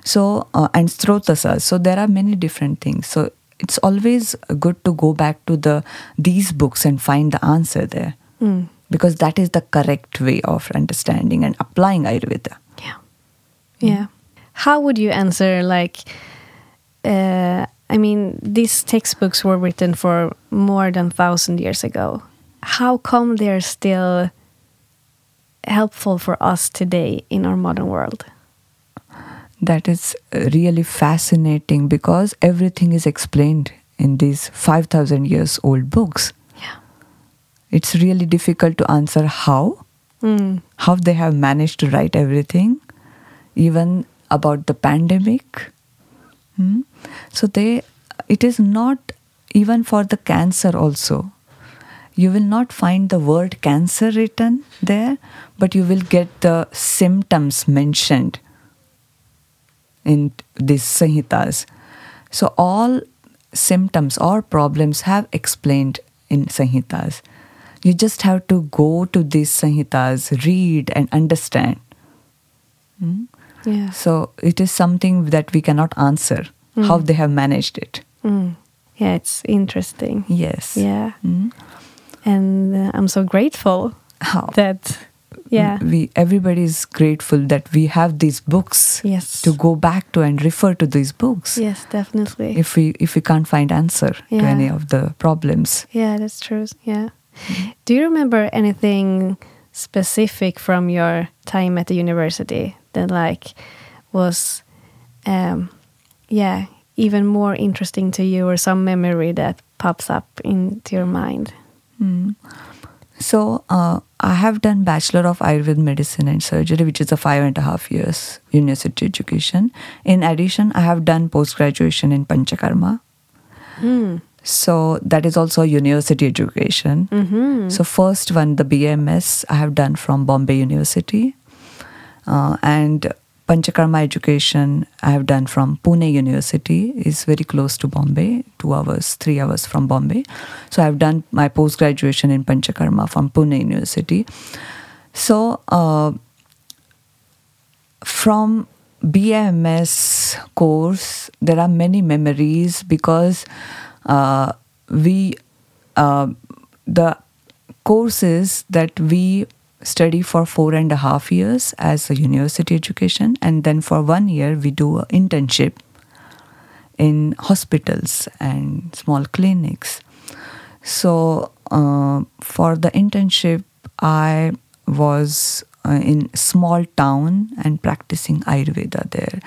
Speaker 3: So, uh, and srotasas. So there are many different things. So it's always good to go back to the these books and find the answer there.
Speaker 1: Mm.
Speaker 3: Because that is the correct way of understanding and applying Ayurveda.
Speaker 1: Yeah. Yeah. How would you answer like uh, I mean these textbooks were written for more than 1000 years ago. how come they're still helpful for us today in our modern world?
Speaker 3: That is really fascinating because everything is explained in these 5,000 years old books.
Speaker 1: Yeah.
Speaker 3: It's really difficult to answer how,
Speaker 1: Mm.
Speaker 3: how they have managed to write everything, even about the pandemic. Hmm? So they, it is not even for the cancer also. You will not find the word cancer written there, but you will get the symptoms mentioned in these Samhitas. So all symptoms or problems have explained in Samhitas. You just have to go to these Samhitas, read and understand. Hmm?
Speaker 1: Yeah.
Speaker 3: So it is something that we cannot answer how they have managed it.
Speaker 1: Mm. Yeah, it's interesting.
Speaker 3: Yes.
Speaker 1: Yeah.
Speaker 3: Mm.
Speaker 1: And uh, I'm so grateful that, yeah.
Speaker 3: We everybody is grateful that we have these books
Speaker 1: Yes.
Speaker 3: to go back to and refer to these books.
Speaker 1: Yes, definitely.
Speaker 3: If we if we can't find answer to any of the problems.
Speaker 1: yeah, that's true. Yeah. Do you remember anything specific from your time at the university that like was um yeah, even more interesting to you or some memory that pops up into your mind?
Speaker 3: Mm. So uh, I have done Bachelor of Ayurveda Medicine and Surgery, which is a five and a half years university education. In addition, I have done post graduation in Panchakarma.
Speaker 1: Mm.
Speaker 3: So that is also university education.
Speaker 1: Mm-hmm.
Speaker 3: So first one, the BMS, I have done from Bombay University, uh, and Panchakarma education I have done from Pune University. is very close to Bombay, two hours, three hours from Bombay. So I have done my post graduation in Panchakarma from Pune University. So uh, from BMS course, there are many memories because uh, we uh, the courses that we study for four and a half years as a university education, and then for one year we do an internship in hospitals and small clinics. So uh, for the internship, I was uh, in small town and practicing Ayurveda there.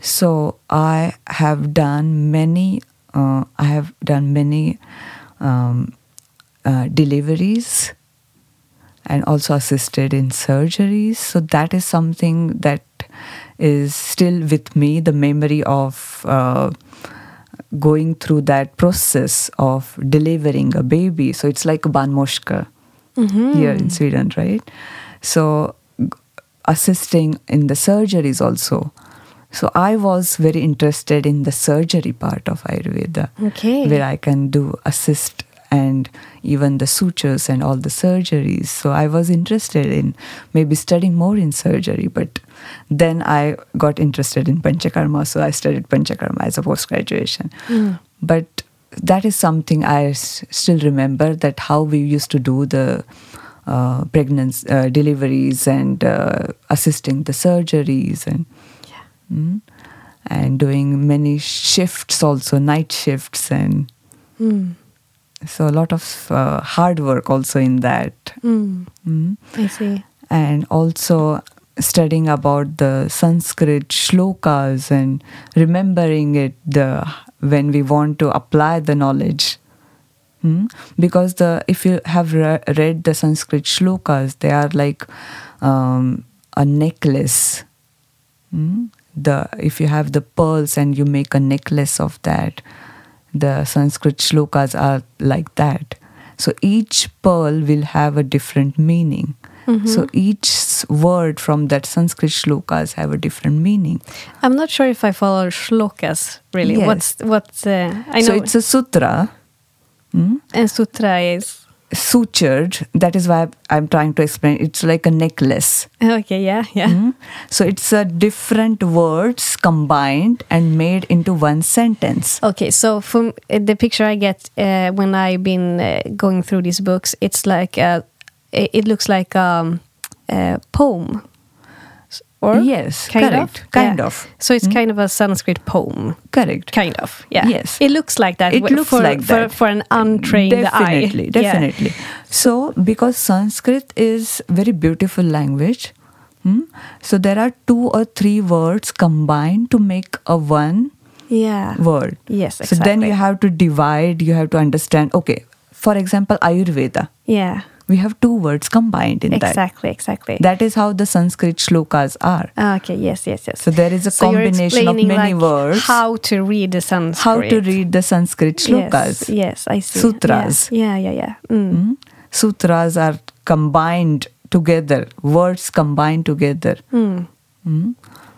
Speaker 3: So I have done many. Uh, I have done many um, uh, deliveries and also assisted in surgeries. So that is something that is still with me. The memory of uh, going through that process of delivering a baby. So it's like a barnmorska here in Sweden, right? So assisting in the surgeries also. So I was very interested in the surgery part of Ayurveda,
Speaker 1: Okay.
Speaker 3: where I can do assist and even the sutures and all the surgeries. So I was interested in maybe studying more in surgery, but then I got interested in Panchakarma, so I studied Panchakarma as a post graduation. But that is something I s- still remember that how we used to do the uh, pregnancy uh, deliveries and uh, assisting the surgeries and Mm. and doing many shifts also night shifts and
Speaker 1: Mm.
Speaker 3: So a lot of uh, hard work also in that
Speaker 1: Mm.
Speaker 3: Mm.
Speaker 1: I see.
Speaker 3: and also studying about the sanskrit shlokas and remembering it the when we want to apply the knowledge Mm. because the if you have re- read the sanskrit shlokas they are like um, a necklace Mm. the if you have the pearls and you make a necklace of that the sanskrit shlokas are like that. So each pearl will have a different meaning. So each word from that sanskrit shlokas have a different meaning.
Speaker 1: I'm not sure if I follow shlokas really.
Speaker 3: Yes.
Speaker 1: What's what's uh, I know
Speaker 3: so it's a sutra. Mm,
Speaker 1: and sutra is
Speaker 3: sutured that is why i'm trying to explain it's like a necklace
Speaker 1: okay. Yeah, yeah.
Speaker 3: Mm. so it's a different words combined and made into one sentence
Speaker 1: Okay, so from uh, the picture I get uh, when I've been uh, going through these books, it's like a, it looks like um, a poem. Or
Speaker 3: Yes,
Speaker 1: kind
Speaker 3: correct,
Speaker 1: of?
Speaker 3: kind
Speaker 1: Yeah.
Speaker 3: of.
Speaker 1: So it's kind of a Sanskrit poem.
Speaker 3: Correct.
Speaker 1: Kind of, yeah.
Speaker 3: Yes.
Speaker 1: It looks like that.
Speaker 3: It looks
Speaker 1: for,
Speaker 3: like
Speaker 1: for,
Speaker 3: that.
Speaker 1: For an untrained
Speaker 3: definitely,
Speaker 1: eye. Yeah.
Speaker 3: Definitely. So, because Sanskrit is very beautiful language, hmm, so there are two or three words combined to make a one
Speaker 1: Yeah.
Speaker 3: word.
Speaker 1: Yes, Exactly.
Speaker 3: So then you have to divide. You have to understand. Okay, for example, Ayurveda.
Speaker 1: Yeah.
Speaker 3: We have two words combined in that.
Speaker 1: Exactly, exactly.
Speaker 3: That is how the Sanskrit shlokas are.
Speaker 1: Ah, okay, yes, yes, yes.
Speaker 3: So there is a
Speaker 1: So you're
Speaker 3: combination of many
Speaker 1: like,
Speaker 3: words.
Speaker 1: How to read the Sanskrit.
Speaker 3: How to read the Sanskrit
Speaker 1: Yes,
Speaker 3: shlokas.
Speaker 1: yes, I see.
Speaker 3: Sutras.
Speaker 1: Yeah, yeah, yeah. yeah. Mm.
Speaker 3: Hmm? Sutras are combined together, words combined together.
Speaker 1: Mm.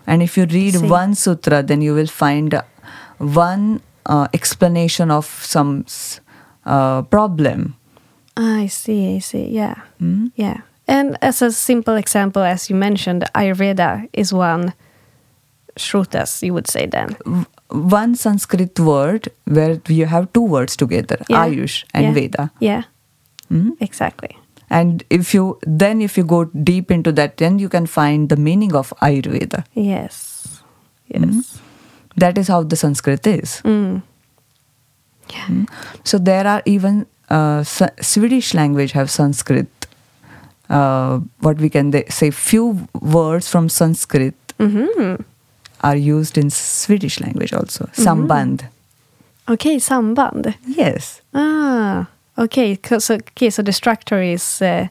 Speaker 3: And if you read one sutra, then you will find uh, one uh, explanation of some uh, problem.
Speaker 1: I see, I see. Yeah.
Speaker 3: Hmm?
Speaker 1: Yeah. And as a simple example, as you mentioned, Ayurveda is one shrutas, you would say then.
Speaker 3: One Sanskrit word where you have two words together,
Speaker 1: Yeah.
Speaker 3: Ayush and
Speaker 1: yeah.
Speaker 3: Veda.
Speaker 1: Yeah,
Speaker 3: Hmm?
Speaker 1: exactly.
Speaker 3: And if you then if you go deep into that, then you can find the meaning of Ayurveda.
Speaker 1: Yes. Yes.
Speaker 3: Hmm? That is how the Sanskrit is.
Speaker 1: Mm.
Speaker 3: Mm. So there are even uh, Swedish language have Sanskrit. Uh, what we can say few words from Sanskrit
Speaker 1: hmm
Speaker 3: are used in Swedish language also.
Speaker 1: Mm-hmm.
Speaker 3: Samband.
Speaker 1: Okay, samband.
Speaker 3: Yes.
Speaker 1: Ah, okay. So, okay, so the structure is, uh,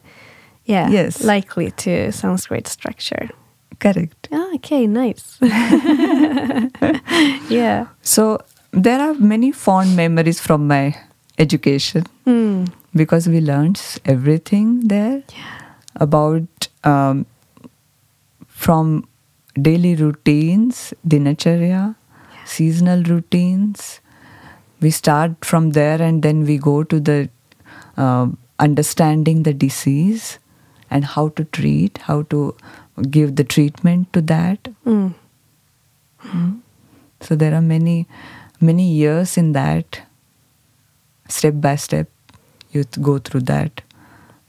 Speaker 1: yeah,
Speaker 3: Yes.
Speaker 1: likely to Sanskrit structure.
Speaker 3: Correct.
Speaker 1: Ah, okay, nice. yeah.
Speaker 3: So there are many fond memories from my education
Speaker 1: Mm.
Speaker 3: because we learned everything there about um, from daily routines, dinacharya, seasonal routines. We start from there and then we go to the um understanding the disease and how to treat, how to give the treatment to that.
Speaker 1: Mm.
Speaker 3: So there are many, many years in that. Step by step, you th- go through that.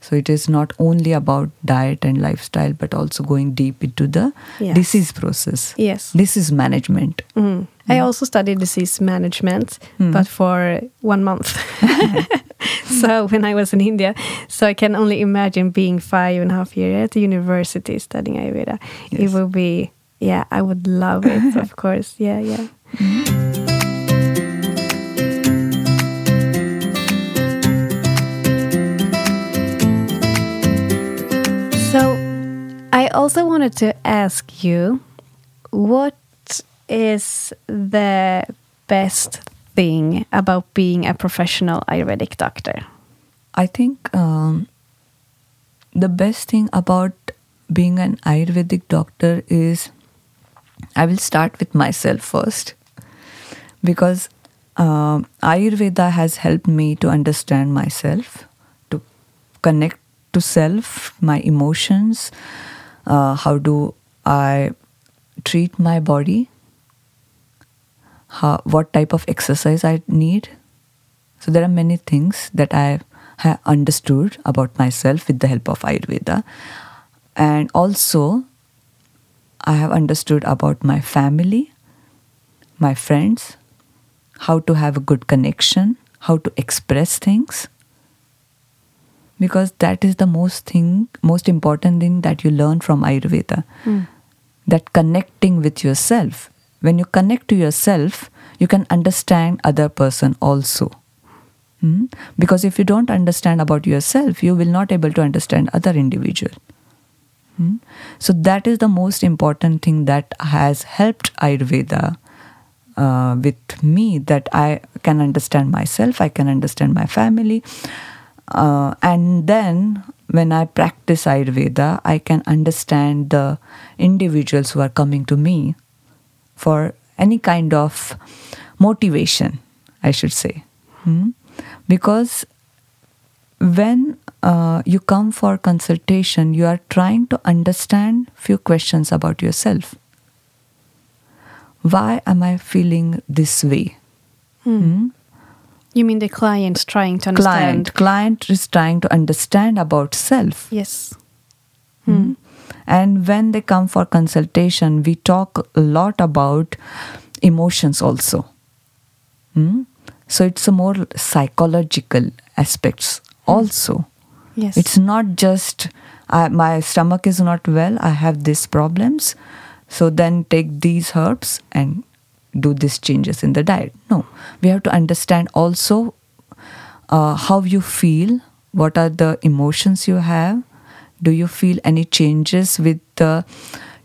Speaker 3: So it is not only about diet and lifestyle, but also going deep into the
Speaker 1: Yes.
Speaker 3: disease process.
Speaker 1: Yes.
Speaker 3: Disease management.
Speaker 1: Mm. I also studied disease management,
Speaker 3: Mm.
Speaker 1: but for one month. so when I was in India, so I can only imagine being five and a half years at the university studying Ayurveda. It
Speaker 3: Yes.
Speaker 1: will be, yeah, I would love it, of course. Yeah, yeah. So I also wanted to ask you what is the best thing about being a professional Ayurvedic doctor?
Speaker 3: I think um, the best thing about being an Ayurvedic doctor is I will start with myself first because um, Ayurveda has helped me to understand myself, to connect to self, my emotions, uh, how do I treat my body, how, what type of exercise I need. So there are many things that I have understood about myself with the help of Ayurveda. And also, I have understood about my family, my friends, how to have a good connection, how to express things. Because that is the most thing, most important thing that you learn from Ayurveda. That connecting with yourself. When you connect to yourself, you can understand other person also. Hmm? Because if you don't understand about yourself, you will not able to understand other individual. Hmm? So that is the most important thing that has helped Ayurveda uh, with me. That I can understand myself, I can understand my family, uh, and then when I practice Ayurveda, I can understand the individuals who are coming to me for any kind of motivation, I should say. Hmm? Because when uh, you come for consultation, you are trying to understand few questions about yourself. Why am I feeling this way? Hmm?
Speaker 1: You mean the client's trying to understand?
Speaker 3: Client, client is trying to understand about self.
Speaker 1: Yes.
Speaker 3: Hmm? And when they come for consultation, we talk a lot about emotions also. Hmm? So it's a more psychological aspects also.
Speaker 1: Yes.
Speaker 3: It's not just I, my stomach is not well, I have these problems, so then take these herbs and do these changes in the diet. No, we have to understand also uh, how you feel, what are the emotions you have. Do you feel any changes with the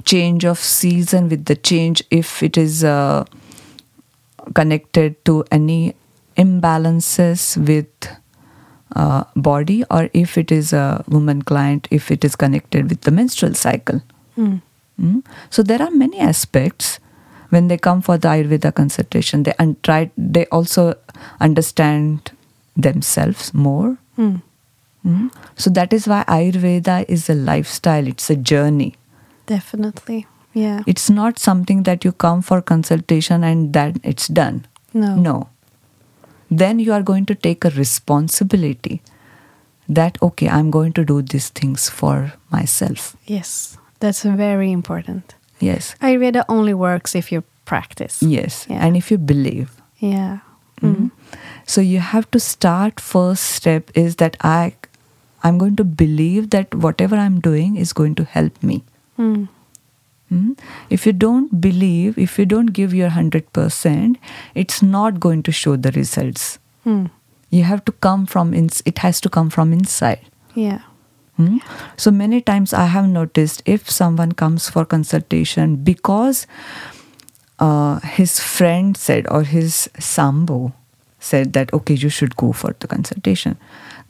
Speaker 3: change of season, with the change if it is uh, connected to any imbalances with uh, body or if it is a woman client if it is connected with the menstrual cycle
Speaker 1: Mm.
Speaker 3: Mm. so there are many aspects when they come for the ayurveda consultation they un- try they also understand themselves more
Speaker 1: Mm.
Speaker 3: Mm. so that is why ayurveda is a lifestyle it's a journey
Speaker 1: Definitely. Yeah.
Speaker 3: it's not something that you come for consultation and that it's done
Speaker 1: No.
Speaker 3: no then you are going to take a responsibility that okay i'm going to do these things for myself
Speaker 1: Yes. That's very important.
Speaker 3: Yes
Speaker 1: Ayurveda only works if you practice.
Speaker 3: yes
Speaker 1: Yeah.
Speaker 3: and if you believe
Speaker 1: Yeah.
Speaker 3: Mhm. so you have to start first step is that i i'm going to believe that whatever i'm doing is going to help me
Speaker 1: Mm.
Speaker 3: Mm? If you don't believe, if you don't give your 100%, it's not going to show the results.
Speaker 1: Mm.
Speaker 3: You have to come from, ins- it has to come from inside.
Speaker 1: Yeah.
Speaker 3: Mm? So many times I have noticed if someone comes for consultation because uh, his friend said or his sambo said that, okay, you should go for the consultation,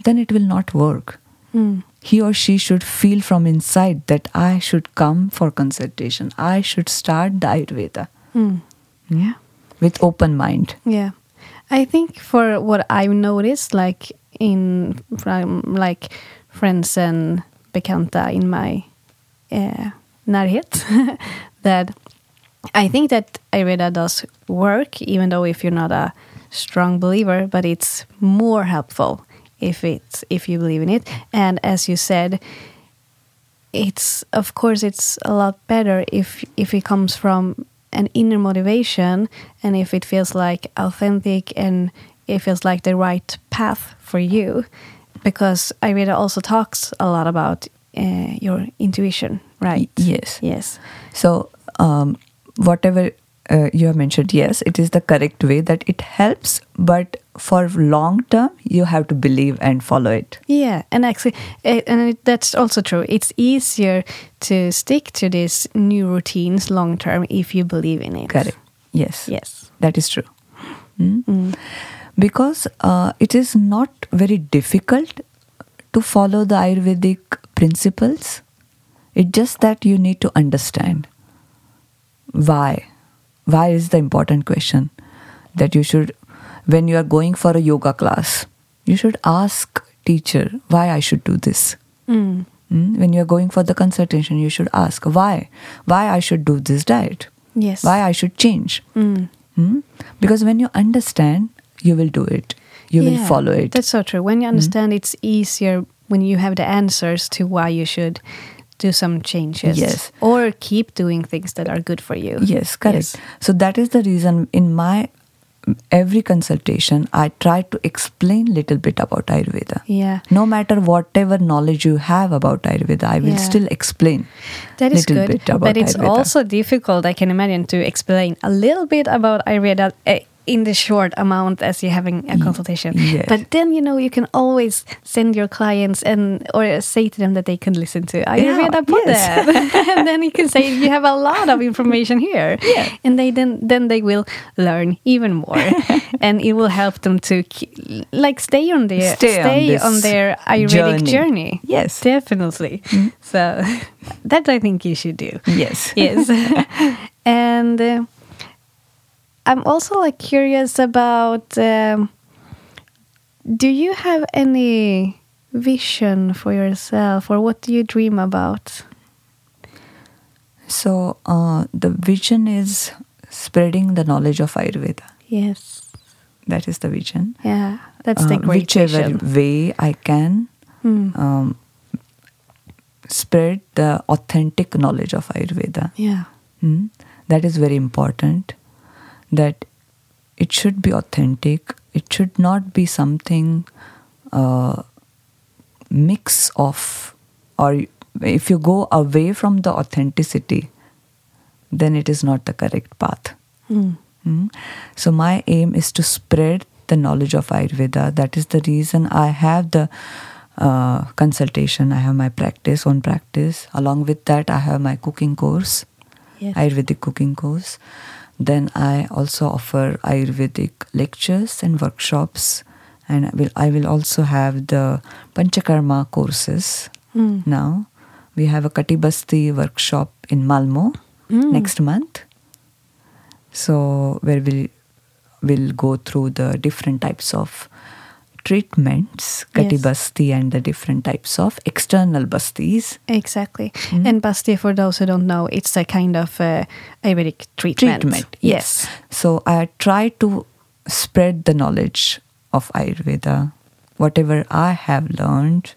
Speaker 3: then it will not work.
Speaker 1: Mm.
Speaker 3: He or she should feel from inside that I should come for consultation. I should start the Ayurveda
Speaker 1: Mm.
Speaker 3: mm, with open mind.
Speaker 1: Yeah. I think for what I've noticed, like in from like friends and bekanta in my uh, närhet, that I think that Ayurveda does work, even though if you're not a strong believer, but it's more helpful if it's if you believe in it. And as you said, it's of course it's a lot better if if it comes from an inner motivation and if it feels like authentic and it feels like the right path for you because Ayurveda also talks a lot about uh, your intuition right
Speaker 3: Yes.
Speaker 1: yes
Speaker 3: So, um, whatever uh, you have mentioned, yes, it is the correct way that it helps, but for long term, you have to believe and follow it.
Speaker 1: Yeah, and actually, eh, and it, that's also true. It's easier to stick to these new routines long term if you believe in it.
Speaker 3: Correct. Yes.
Speaker 1: Yes.
Speaker 3: That is true. Mm?
Speaker 1: Mm.
Speaker 3: Because uh, it is not very difficult to follow the Ayurvedic principles. It's just that you need to understand why. Why is the important question that you should, when you are going for a yoga class, you should ask teacher why I should do this.
Speaker 1: Mm.
Speaker 3: Mm? When you are going for the consultation, you should ask why, why I should do this diet,
Speaker 1: Yes.
Speaker 3: why I should change.
Speaker 1: Mm.
Speaker 3: Because when you understand, you will do it. You will follow it.
Speaker 1: That's so true. When you understand, it's easier when you have the answers to why you should do some changes.
Speaker 3: Yes.
Speaker 1: Or keep doing things that are good for you.
Speaker 3: yes, correct.
Speaker 1: Yes.
Speaker 3: So that is the reason in my every consultation I try to explain a little bit about Ayurveda.
Speaker 1: Yeah.
Speaker 3: No matter whatever knowledge you have about Ayurveda, I will
Speaker 1: Yeah.
Speaker 3: still explain
Speaker 1: That is
Speaker 3: little
Speaker 1: good.
Speaker 3: bit about
Speaker 1: But it's
Speaker 3: Ayurveda.
Speaker 1: also difficult, I can imagine, to explain a little bit about Ayurveda eh, in the short amount as you're having a consultation.
Speaker 3: yes.
Speaker 1: But then, you know, you can always send your clients and or say to them that they can listen to Ayurveda
Speaker 3: yes.
Speaker 1: podden. and then you can say you have a lot of information here.
Speaker 3: Yeah.
Speaker 1: And they then then they will learn even more. and it will help them to ke- like stay on their
Speaker 3: Stay on
Speaker 1: on their Ayurvedic
Speaker 3: journey.
Speaker 1: journey.
Speaker 3: Yes.
Speaker 1: Definitely. So that I think you should do.
Speaker 3: Yes.
Speaker 1: Yes. and uh, I'm also like curious about um, do you have any vision for yourself or what do you dream about?
Speaker 3: So uh, the vision is spreading the knowledge of Ayurveda.
Speaker 1: Yes.
Speaker 3: That is the vision.
Speaker 1: Yeah. That's the
Speaker 3: Uh,
Speaker 1: great
Speaker 3: whichever
Speaker 1: vision.
Speaker 3: way I can
Speaker 1: Hmm.
Speaker 3: um, spread the authentic knowledge of Ayurveda.
Speaker 1: Yeah.
Speaker 3: Mm. That is very important. That it should be authentic. It should not be something uh, mix of, or if you go away from the authenticity, then it is not the correct path.
Speaker 1: Mm.
Speaker 3: Mm. So my aim is to spread the knowledge of Ayurveda. That is the reason I have the uh, consultation. I have my practice, own practice. Along with that, I have my cooking course,
Speaker 1: Yes.
Speaker 3: Ayurvedic cooking course. Then I also offer Ayurvedic lectures and workshops, and I will I will also have the Panchakarma courses
Speaker 1: Mm.
Speaker 3: now. We have a Katibasti workshop in Malmo
Speaker 1: Mm.
Speaker 3: next month. So where we will go through the different types of treatments, Kati
Speaker 1: Yes.
Speaker 3: Basti and the different types of external bastis.
Speaker 1: Exactly.
Speaker 3: Mm.
Speaker 1: And Basti, for those who don't know, it's a kind of uh, Ayurvedic treatment.
Speaker 3: Treatment, yes. So I try to spread the knowledge of Ayurveda, whatever I have learned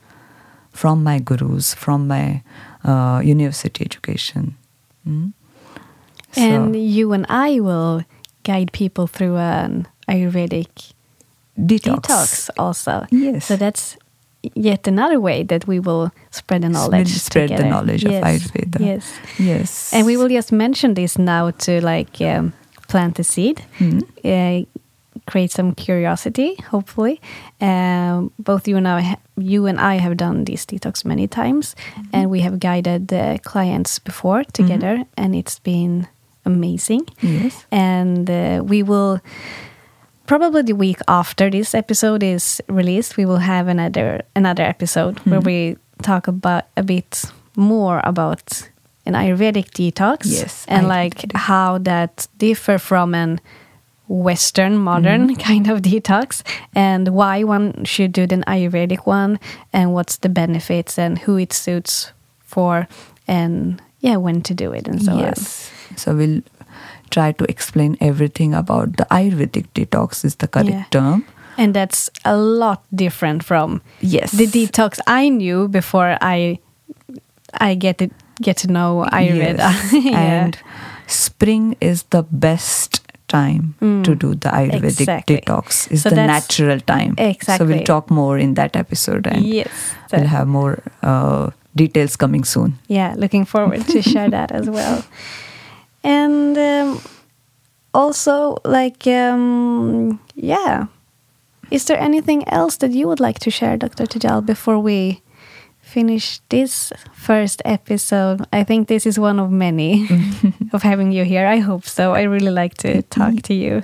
Speaker 3: from my gurus, from my uh, university education. Mm. So-
Speaker 1: And you and I will guide people through an Ayurvedic
Speaker 3: detox.
Speaker 1: detox also.
Speaker 3: Yes.
Speaker 1: So that's yet another way that we will spread the knowledge.
Speaker 3: Spread the knowledge
Speaker 1: Yes,
Speaker 3: of Ayurveda.
Speaker 1: Yes.
Speaker 3: Yes.
Speaker 1: And we will just mention this now to like um, plant the seed,
Speaker 3: Mm.
Speaker 1: uh, create some curiosity. Hopefully, um, both you and I, you and I have done this detox many times,
Speaker 3: Mm-hmm.
Speaker 1: and we have guided the clients before together, and it's been amazing.
Speaker 3: Yes.
Speaker 1: And uh, we will probably the week after this episode is released, we will have another another episode where
Speaker 3: Mhm.
Speaker 1: we talk about a bit more about an Ayurvedic detox
Speaker 3: Yes,
Speaker 1: and
Speaker 3: Ayurvedic
Speaker 1: like how that differ from an Western modern
Speaker 3: Mm-hmm.
Speaker 1: kind of detox and why one should do an Ayurvedic one and what's the benefits and who it suits for and yeah when to do it and so on.
Speaker 3: yes. So we'll try to explain everything about the Ayurvedic detox is the correct
Speaker 1: Yeah.
Speaker 3: term.
Speaker 1: And that's a lot different from
Speaker 3: Yes.
Speaker 1: the detox I knew before I I get it get to know Ayurveda.
Speaker 3: Yes.
Speaker 1: yeah.
Speaker 3: And spring is the best time to do the Ayurvedic
Speaker 1: Mm. Exactly.
Speaker 3: detox. Is
Speaker 1: So
Speaker 3: the natural time.
Speaker 1: Exactly.
Speaker 3: So we'll talk more in that episode and
Speaker 1: yes. So-
Speaker 3: we'll have more uh, details coming soon.
Speaker 1: yeah, looking forward to share that as well. And um, also, like, um, yeah, is there anything else that you would like to share, Dr. Tejal, before we finish this first episode? I think this is one of many of having you here. I hope so. I really like to talk to you.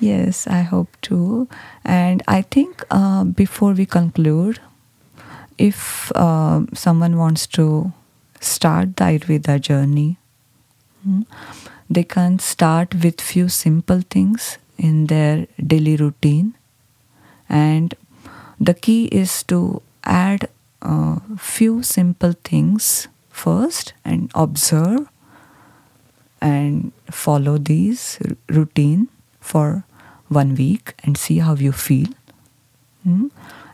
Speaker 3: Yes, I hope too. And I think uh, before we conclude, if uh, someone wants to start the Ayurveda journey, they can start with few simple things in their daily routine. And the key is to add a few simple things first and observe and follow these routine for one week and see how you feel Hmm?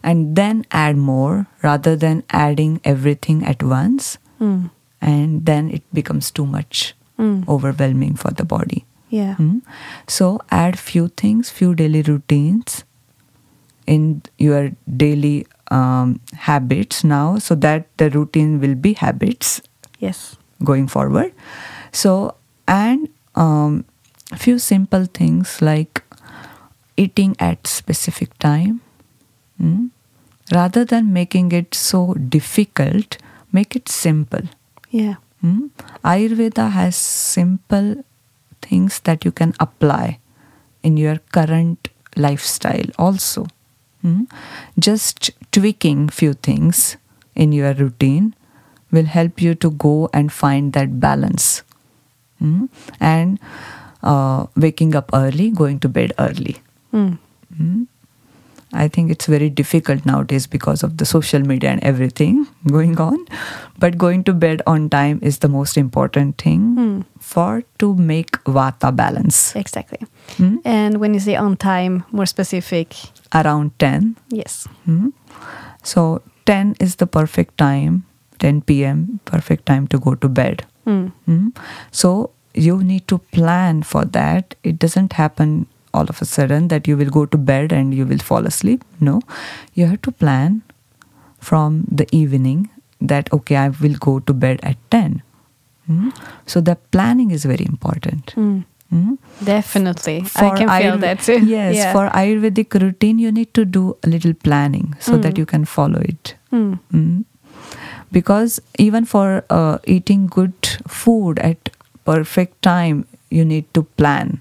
Speaker 3: and then add more rather than adding everything at once
Speaker 1: Mm.
Speaker 3: and then it becomes too much
Speaker 1: Mm.
Speaker 3: overwhelming for the body
Speaker 1: Yeah.
Speaker 3: Hmm? so add few things few daily routines in your daily um, habits now so that the routine will be habits
Speaker 1: Yes.
Speaker 3: going forward. So, and um, few simple things like eating at specific time. mm, Rather than making it so difficult, make it simple.
Speaker 1: Yeah.
Speaker 3: Mm. Ayurveda has simple things that you can apply in your current lifestyle also. Mm. Just tweaking few things in your routine will help you to go and find that balance. Mm. And uh, waking up early, going to bed early.
Speaker 1: Mm.
Speaker 3: Mm. I think it's very difficult nowadays because of the social media and everything going on. But going to bed on time is the most important thing
Speaker 1: Hmm.
Speaker 3: for to make vata balance.
Speaker 1: Exactly.
Speaker 3: Hmm?
Speaker 1: And when you say on time, more specific,
Speaker 3: Around 10.
Speaker 1: yes.
Speaker 3: Hmm? So 10 is the perfect time 10 p.m., perfect time to go to bed.
Speaker 1: Mm.
Speaker 3: Mm. So you need to plan for that. It doesn't happen all of a sudden that you will go to bed and you will fall asleep. No, you have to plan from the evening that, okay, I will go to bed at 10. Mm. So the planning is very important.
Speaker 1: Mm.
Speaker 3: Mm.
Speaker 1: Definitely. I can feel
Speaker 3: Ayurve-
Speaker 1: that too.
Speaker 3: Yes,
Speaker 1: Yeah.
Speaker 3: for Ayurvedic routine, you need to do a little planning so that you can follow it.
Speaker 1: Mm.
Speaker 3: Mm. Because even for uh, eating good food at perfect time, you need to plan.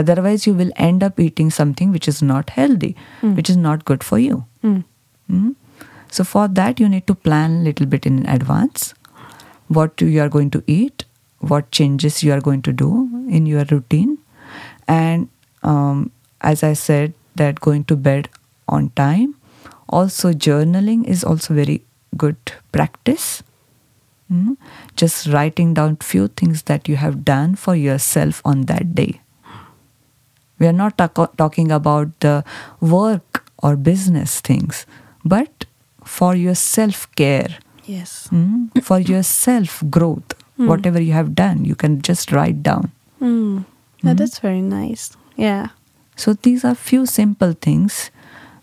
Speaker 3: Otherwise, you will end up eating something which is not healthy, which is not good for you.
Speaker 1: Mm.
Speaker 3: Mm. So for that, you need to plan a little bit in advance what you are going to eat, what changes you are going to do in your routine, and um, as I said, that going to bed on time. Also, journaling is also very good practice. Mm. Just writing down few things that you have done for yourself on that day. We are not talk- talking about the work or business things, but for your self care,
Speaker 1: Yes.
Speaker 3: mm, for your self growth, whatever you have done, you can just write down.
Speaker 1: Mm. Yeah, that's very nice. Yeah.
Speaker 3: So these are few simple things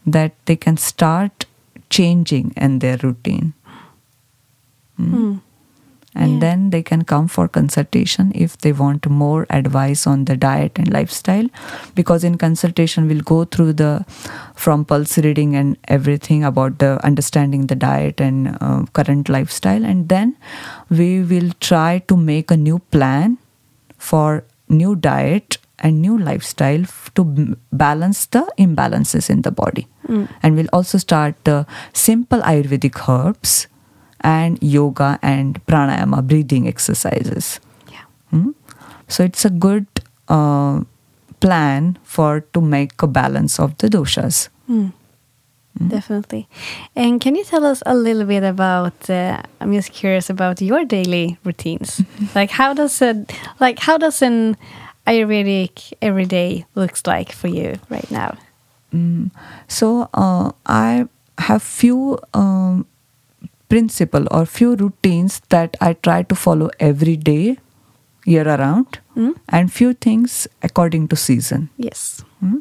Speaker 3: that they can start changing in their routine.
Speaker 1: Mm.
Speaker 3: And
Speaker 1: Yeah.
Speaker 3: then they can come for consultation if they want more advice on the diet and lifestyle. Because in consultation we'll go through the from pulse reading and everything about the understanding the diet and uh, current lifestyle. And then we will try to make a new plan for new diet and new lifestyle to balance the imbalances in the body. And we'll also start the simple ayurvedic herbs and yoga and pranayama breathing exercises
Speaker 1: Yeah.
Speaker 3: Hmm? so it's a good uh, plan for to make a balance of the doshas
Speaker 1: Mm. Definitely. And can you tell us a little bit about? Uh, I'm just curious about your daily routines. like how does a like how does an Ayurvedic everyday looks like for you right now?
Speaker 3: Mm. So uh, I have few um, principle or few routines that I try to follow every day, year around,
Speaker 1: Mm.
Speaker 3: and few things according to season.
Speaker 1: Yes.
Speaker 3: Mm.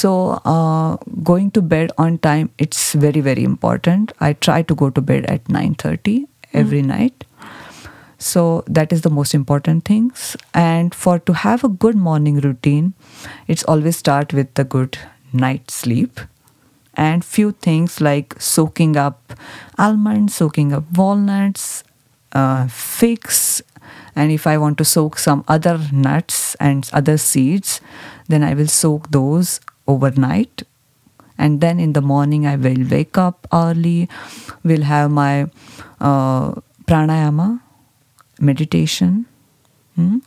Speaker 3: So uh, going to bed on time it's very very important. I try to go to bed at nine thirty every night. So that is the most important things. And for to have a good morning routine, it's always start with the good night sleep and few things like soaking up almonds, soaking up walnuts, uh, figs, and if I want to soak some other nuts and other seeds, then I will soak those overnight. And then in the morning, I will wake up early, will have my uh, pranayama, meditation. Hmm?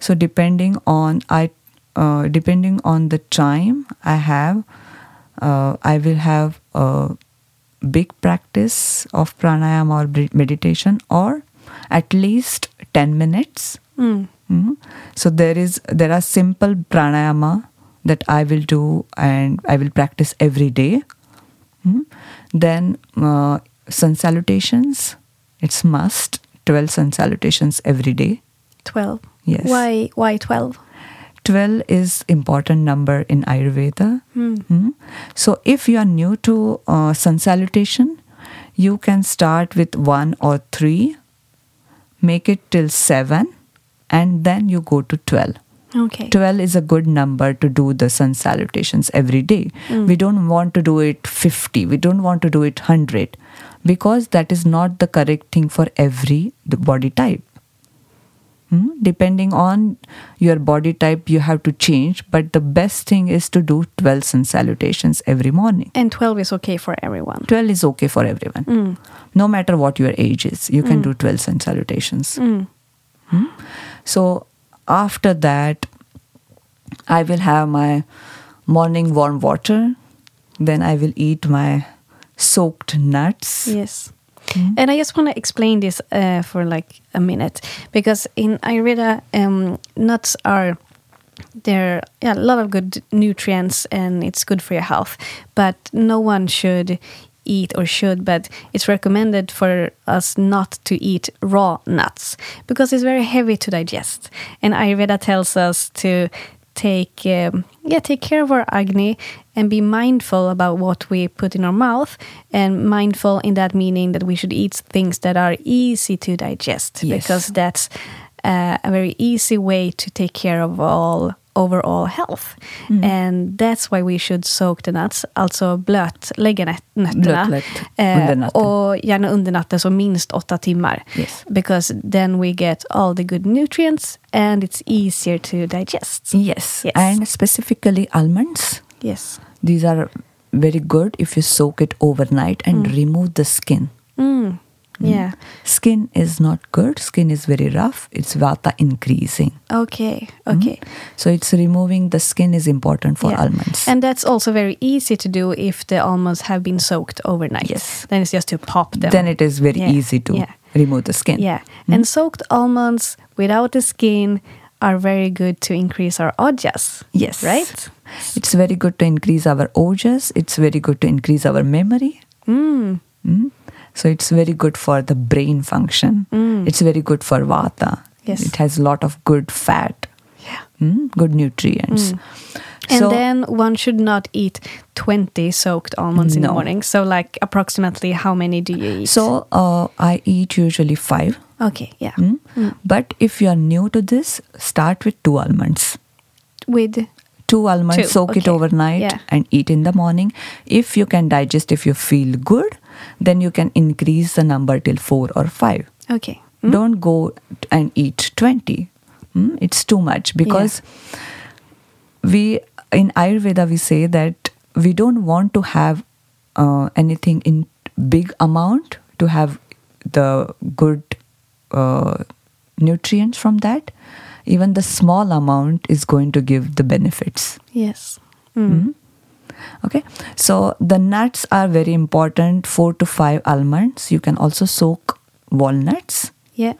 Speaker 3: So depending on I, uh, depending on the time I have, uh, I will have a big practice of pranayama or meditation, or at least ten minutes.
Speaker 1: Mm.
Speaker 3: Mhm. So there is there are simple pranayama that I will do and I will practice every day. Mhm. Then uh, sun salutations, it's must twelve sun salutations every day.
Speaker 1: Twelve.
Speaker 3: Yes.
Speaker 1: Why? Why twelve?
Speaker 3: 12 is important number in ayurveda
Speaker 1: Hmm.
Speaker 3: Hmm. so if you are new to uh, sun salutation you can start with 1 or 3 make it till 7 and then you go to 12
Speaker 1: Okay.
Speaker 3: 12 is a good number to do the sun salutations every day. We don't want to do it 50. We don't want to do it 100 because that is not the correct thing for every body type. Hmm? Depending on your body type, you have to change, but the best thing is to do 12 sun salutations every morning.
Speaker 1: And twelve is okay for everyone.
Speaker 3: 12 is okay for everyone.
Speaker 1: Mm.
Speaker 3: No matter what your age is, you can do 12 sun salutations.
Speaker 1: Mm.
Speaker 3: So after that, I will have my morning warm water. Then I will eat my soaked nuts.
Speaker 1: Yes. And I just want to explain this uh, for like a minute because in Ayurveda, um, nuts are there yeah, a lot of good nutrients and it's good for your health. But no one should eat or should, but it's recommended for us not to eat raw nuts because it's very heavy to digest. And Ayurveda tells us to take um, yeah take care of our agni and be mindful about what we put in our mouth and mindful in that meaning that we should eat things that are easy to digest
Speaker 3: Yes.
Speaker 1: because that's uh, a very easy way to take care of all overall health and that's why we should soak the nuts alltså blötlägga nöt- nötterna
Speaker 3: Blötlagt
Speaker 1: Eh,
Speaker 3: under natten.
Speaker 1: och gärna under natten så minst åtta timmar
Speaker 3: Yes.
Speaker 1: because then we get all the good nutrients and it's easier to digest
Speaker 3: Yes.
Speaker 1: Yes.
Speaker 3: And specifically almonds.
Speaker 1: Yes
Speaker 3: These are very good if you soak it overnight and hmm. remove the skin.
Speaker 1: mm. yeah
Speaker 3: Skin is not good. Skin is very rough. It's vata increasing.
Speaker 1: okay hmm. okay
Speaker 3: So it's removing the skin is important for
Speaker 1: Yeah.
Speaker 3: almonds.
Speaker 1: And that's also very easy to do if the almonds have been soaked overnight.
Speaker 3: Yes.
Speaker 1: Then it's just to pop them.
Speaker 3: then it is very
Speaker 1: Yeah.
Speaker 3: easy to
Speaker 1: Yeah.
Speaker 3: remove the skin.
Speaker 1: Yeah. And soaked almonds without the skin are very good to increase our ojas.
Speaker 3: Yes.
Speaker 1: Right?
Speaker 3: It's very good to increase our ojas. It's very good to increase our memory.
Speaker 1: Mm.
Speaker 3: Mm. So it's very good for the brain function. It's very good for vata.
Speaker 1: Yes.
Speaker 3: It has a lot of good fat,
Speaker 1: Yeah.
Speaker 3: mm, good nutrients.
Speaker 1: And
Speaker 3: so,
Speaker 1: then one should not eat 20 soaked almonds in the morning. So, like, approximately how many do you eat?
Speaker 3: so uh, I eat usually five.
Speaker 1: okay, yeah.
Speaker 3: mm. But if you are new to this, start with two almonds.
Speaker 1: With,
Speaker 3: Two almonds,
Speaker 1: Two,
Speaker 3: soak it overnight
Speaker 1: Yeah.
Speaker 3: and eat in the morning. If you can digest, if you feel good, then you can increase the number till four or five.
Speaker 1: okay.
Speaker 3: Don't go and eat 20. Mm, It's too much because we, in Ayurveda, we say that we don't want to have uh, anything in big amount to have the good uh, nutrients from that. Even the small amount is going to give the benefits.
Speaker 1: Yes. Mm.
Speaker 3: Okay, so the nuts are very important. Four to five almonds. You can also soak walnuts
Speaker 1: Yeah.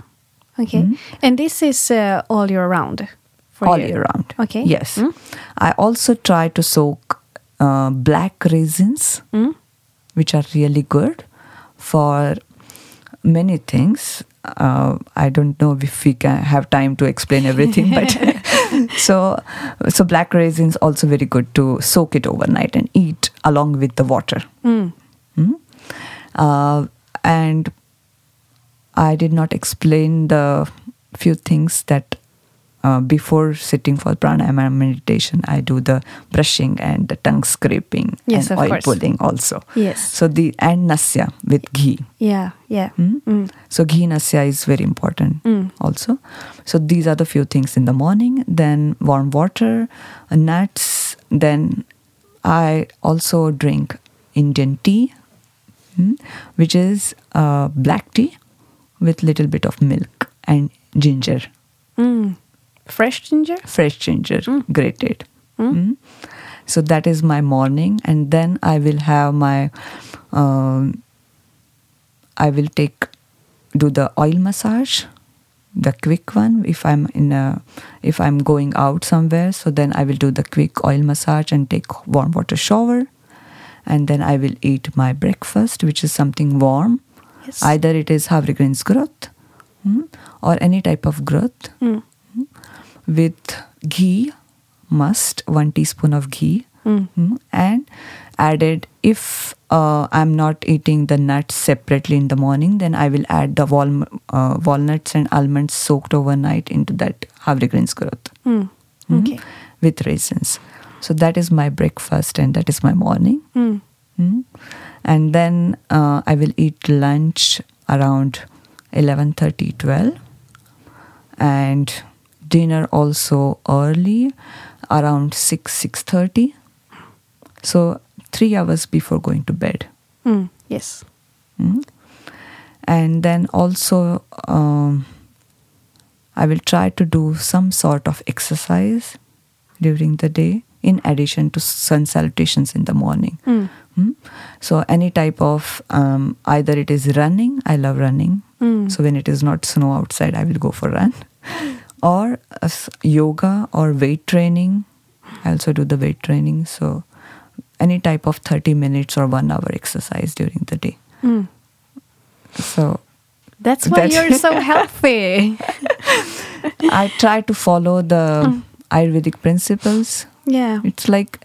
Speaker 1: Okay. And this is uh, all year round? For
Speaker 3: all
Speaker 1: you?
Speaker 3: year round.
Speaker 1: Okay.
Speaker 3: Yes.
Speaker 1: Mm.
Speaker 3: I also try to soak uh, black raisins,
Speaker 1: Mm.
Speaker 3: which are really good for many things. Uh, I don't know if we can have time to explain everything, but so so black raisins also very good to soak it overnight and eat along with the water.
Speaker 1: Mm.
Speaker 3: Mm. Uh, and I did not explain the few things that uh, before sitting for pranayama meditation, I do the brushing and the tongue scraping
Speaker 1: Yes,
Speaker 3: and
Speaker 1: of
Speaker 3: oil
Speaker 1: course.
Speaker 3: pulling also.
Speaker 1: Yes.
Speaker 3: So the and nasya with ghee.
Speaker 1: Yeah. Yeah.
Speaker 3: Mm?
Speaker 1: Mm.
Speaker 3: So ghee nasya is very important
Speaker 1: Mm.
Speaker 3: also. So these are the few things in the morning. Then warm water, uh, nuts. Then I also drink Indian tea, mm, which is uh, black tea with little bit of milk and ginger,
Speaker 1: Mm. Fresh ginger?
Speaker 3: fresh ginger,
Speaker 1: Mm.
Speaker 3: grated.
Speaker 1: Mm.
Speaker 3: Mm. So that is my morning, and then I will have my. Um, I will take do the oil massage, the quick one. If I'm in a, if I'm going out somewhere, so then I will do the quick oil massage and take warm water shower, and then I will eat my breakfast, which is something warm.
Speaker 1: Yes.
Speaker 3: Either it is havre grains growth, mm, or any type of growth
Speaker 1: Mm.
Speaker 3: With ghee, must one teaspoon of ghee,
Speaker 1: Mm.
Speaker 3: and added if uh, I'm not eating the nuts separately in the morning, then I will add the wal- uh, walnuts and almonds soaked overnight into that havre grains growth
Speaker 1: Mm.
Speaker 3: mm,
Speaker 1: Okay.
Speaker 3: with raisins. So that is my breakfast and that is my morning.
Speaker 1: Mm.
Speaker 3: And then uh, I will eat lunch around 11:30, 12, and dinner also early, around six six thirty. So three hours before going to bed.
Speaker 1: Mm. Yes.
Speaker 3: Mm. And then also, um, I will try to do some sort of exercise during the day in addition to sun salutations in the morning.
Speaker 1: Mm.
Speaker 3: So, any type of um, either it is running, I love running.
Speaker 1: Mm.
Speaker 3: So, when it is not snow outside, I will go for run. or yoga or weight training. I also do the weight training. So, any type of 30 minutes or one hour exercise during the day. Hmm. So
Speaker 1: That's why
Speaker 3: That's-
Speaker 1: you're so healthy.
Speaker 3: I try to follow the hmm. Ayurvedic principles.
Speaker 1: yeah.
Speaker 3: It's like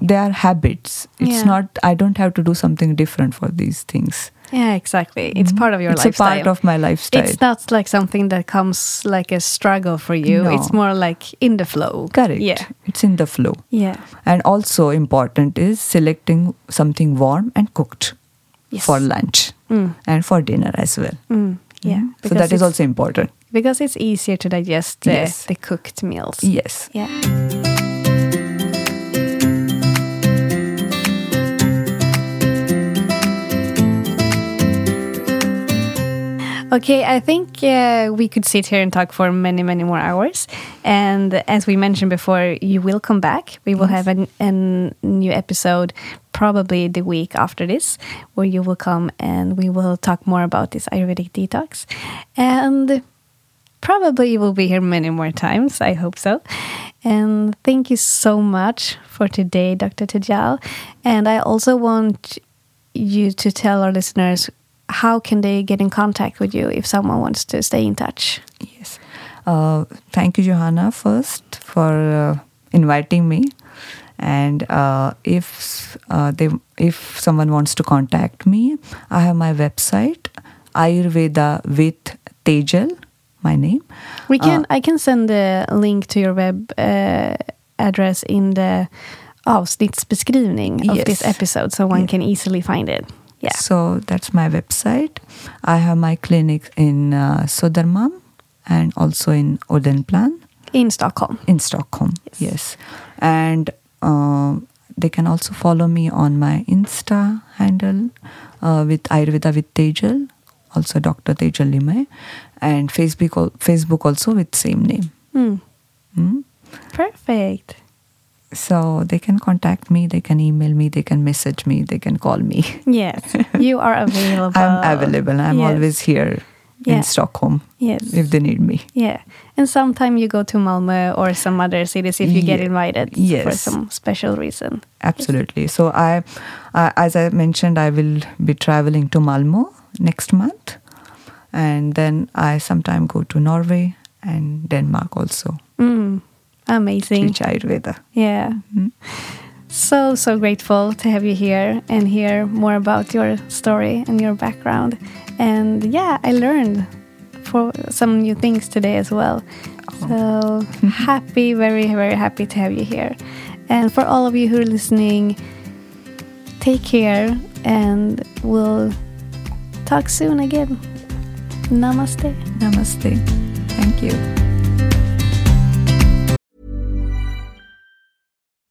Speaker 3: they are habits. It's
Speaker 1: Yeah.
Speaker 3: not, I don't have to do something different for these things.
Speaker 1: Yeah, exactly. It's part of your
Speaker 3: it's
Speaker 1: lifestyle.
Speaker 3: a part of my lifestyle.
Speaker 1: It's not like something that comes like a struggle for you.
Speaker 3: No.
Speaker 1: It's more like in the flow.
Speaker 3: Correct.
Speaker 1: Yeah.
Speaker 3: It's in the flow.
Speaker 1: Yeah.
Speaker 3: And also important is selecting something warm and cooked
Speaker 1: Yes.
Speaker 3: for lunch
Speaker 1: Mm.
Speaker 3: and for dinner as well.
Speaker 1: Mm. Yeah.
Speaker 3: Mm. So that is also important.
Speaker 1: because it's easier to digest the,
Speaker 3: Yes.
Speaker 1: the cooked meals.
Speaker 3: Yes.
Speaker 1: Yeah. Okay, I think uh, we could sit here and talk for many, many more hours. And as we mentioned before, you will come back. We will have an, an new episode probably the week after this, where you will come and we will talk more about this Ayurvedic detox. And probably you will be here many more times. I hope so. And thank you so much for today, Dr. Tejal. And I also want you to tell our listeners how can they get in contact with you if someone wants to stay in touch.
Speaker 3: Yes. Uh, thank you, Johanna, first for uh, inviting me. And uh, if uh, they, if someone wants to contact me, I have my website, Ayurveda with Tejal, my name.
Speaker 1: We can I can send the link to your web uh, address in the avsnittsbeskrivning of
Speaker 3: Yes.
Speaker 1: this episode so one
Speaker 3: Yeah.
Speaker 1: can easily find it. Yeah.
Speaker 3: So that's my website. I have my clinic in uh, Södermalm and also in Odenplan
Speaker 1: In Stockholm.
Speaker 3: in Stockholm. Yes. And uh, they can also follow me on my Insta handle uh, with Ayurveda with Tejal, also Dr. Tejal Limay, and Facebook, Facebook also with same name.
Speaker 1: Mm.
Speaker 3: Mm.
Speaker 1: Perfect.
Speaker 3: So they can contact me, they can email me, they can message me, they can call me.
Speaker 1: Yes, you are available.
Speaker 3: I'm available. I'm
Speaker 1: Yes.
Speaker 3: always here
Speaker 1: Yeah.
Speaker 3: in Stockholm
Speaker 1: Yes.
Speaker 3: if they need me.
Speaker 1: Yeah. And sometime you go to Malmö or some other cities if you get invited for some special reason.
Speaker 3: Absolutely. So I, uh, as I mentioned, I will be traveling to Malmö next month, and then I sometime go to Norway and Denmark also.
Speaker 1: Mm. Amazing.
Speaker 3: Teach Ayurveda.
Speaker 1: Yeah. Mm-hmm. So, so grateful to have you here and hear more about your story and your background. And yeah, I learned for some new things today as well. So happy, very, very happy to have you here. And for all of you who are listening, take care and we'll talk soon again. Namaste.
Speaker 3: Namaste. Thank you.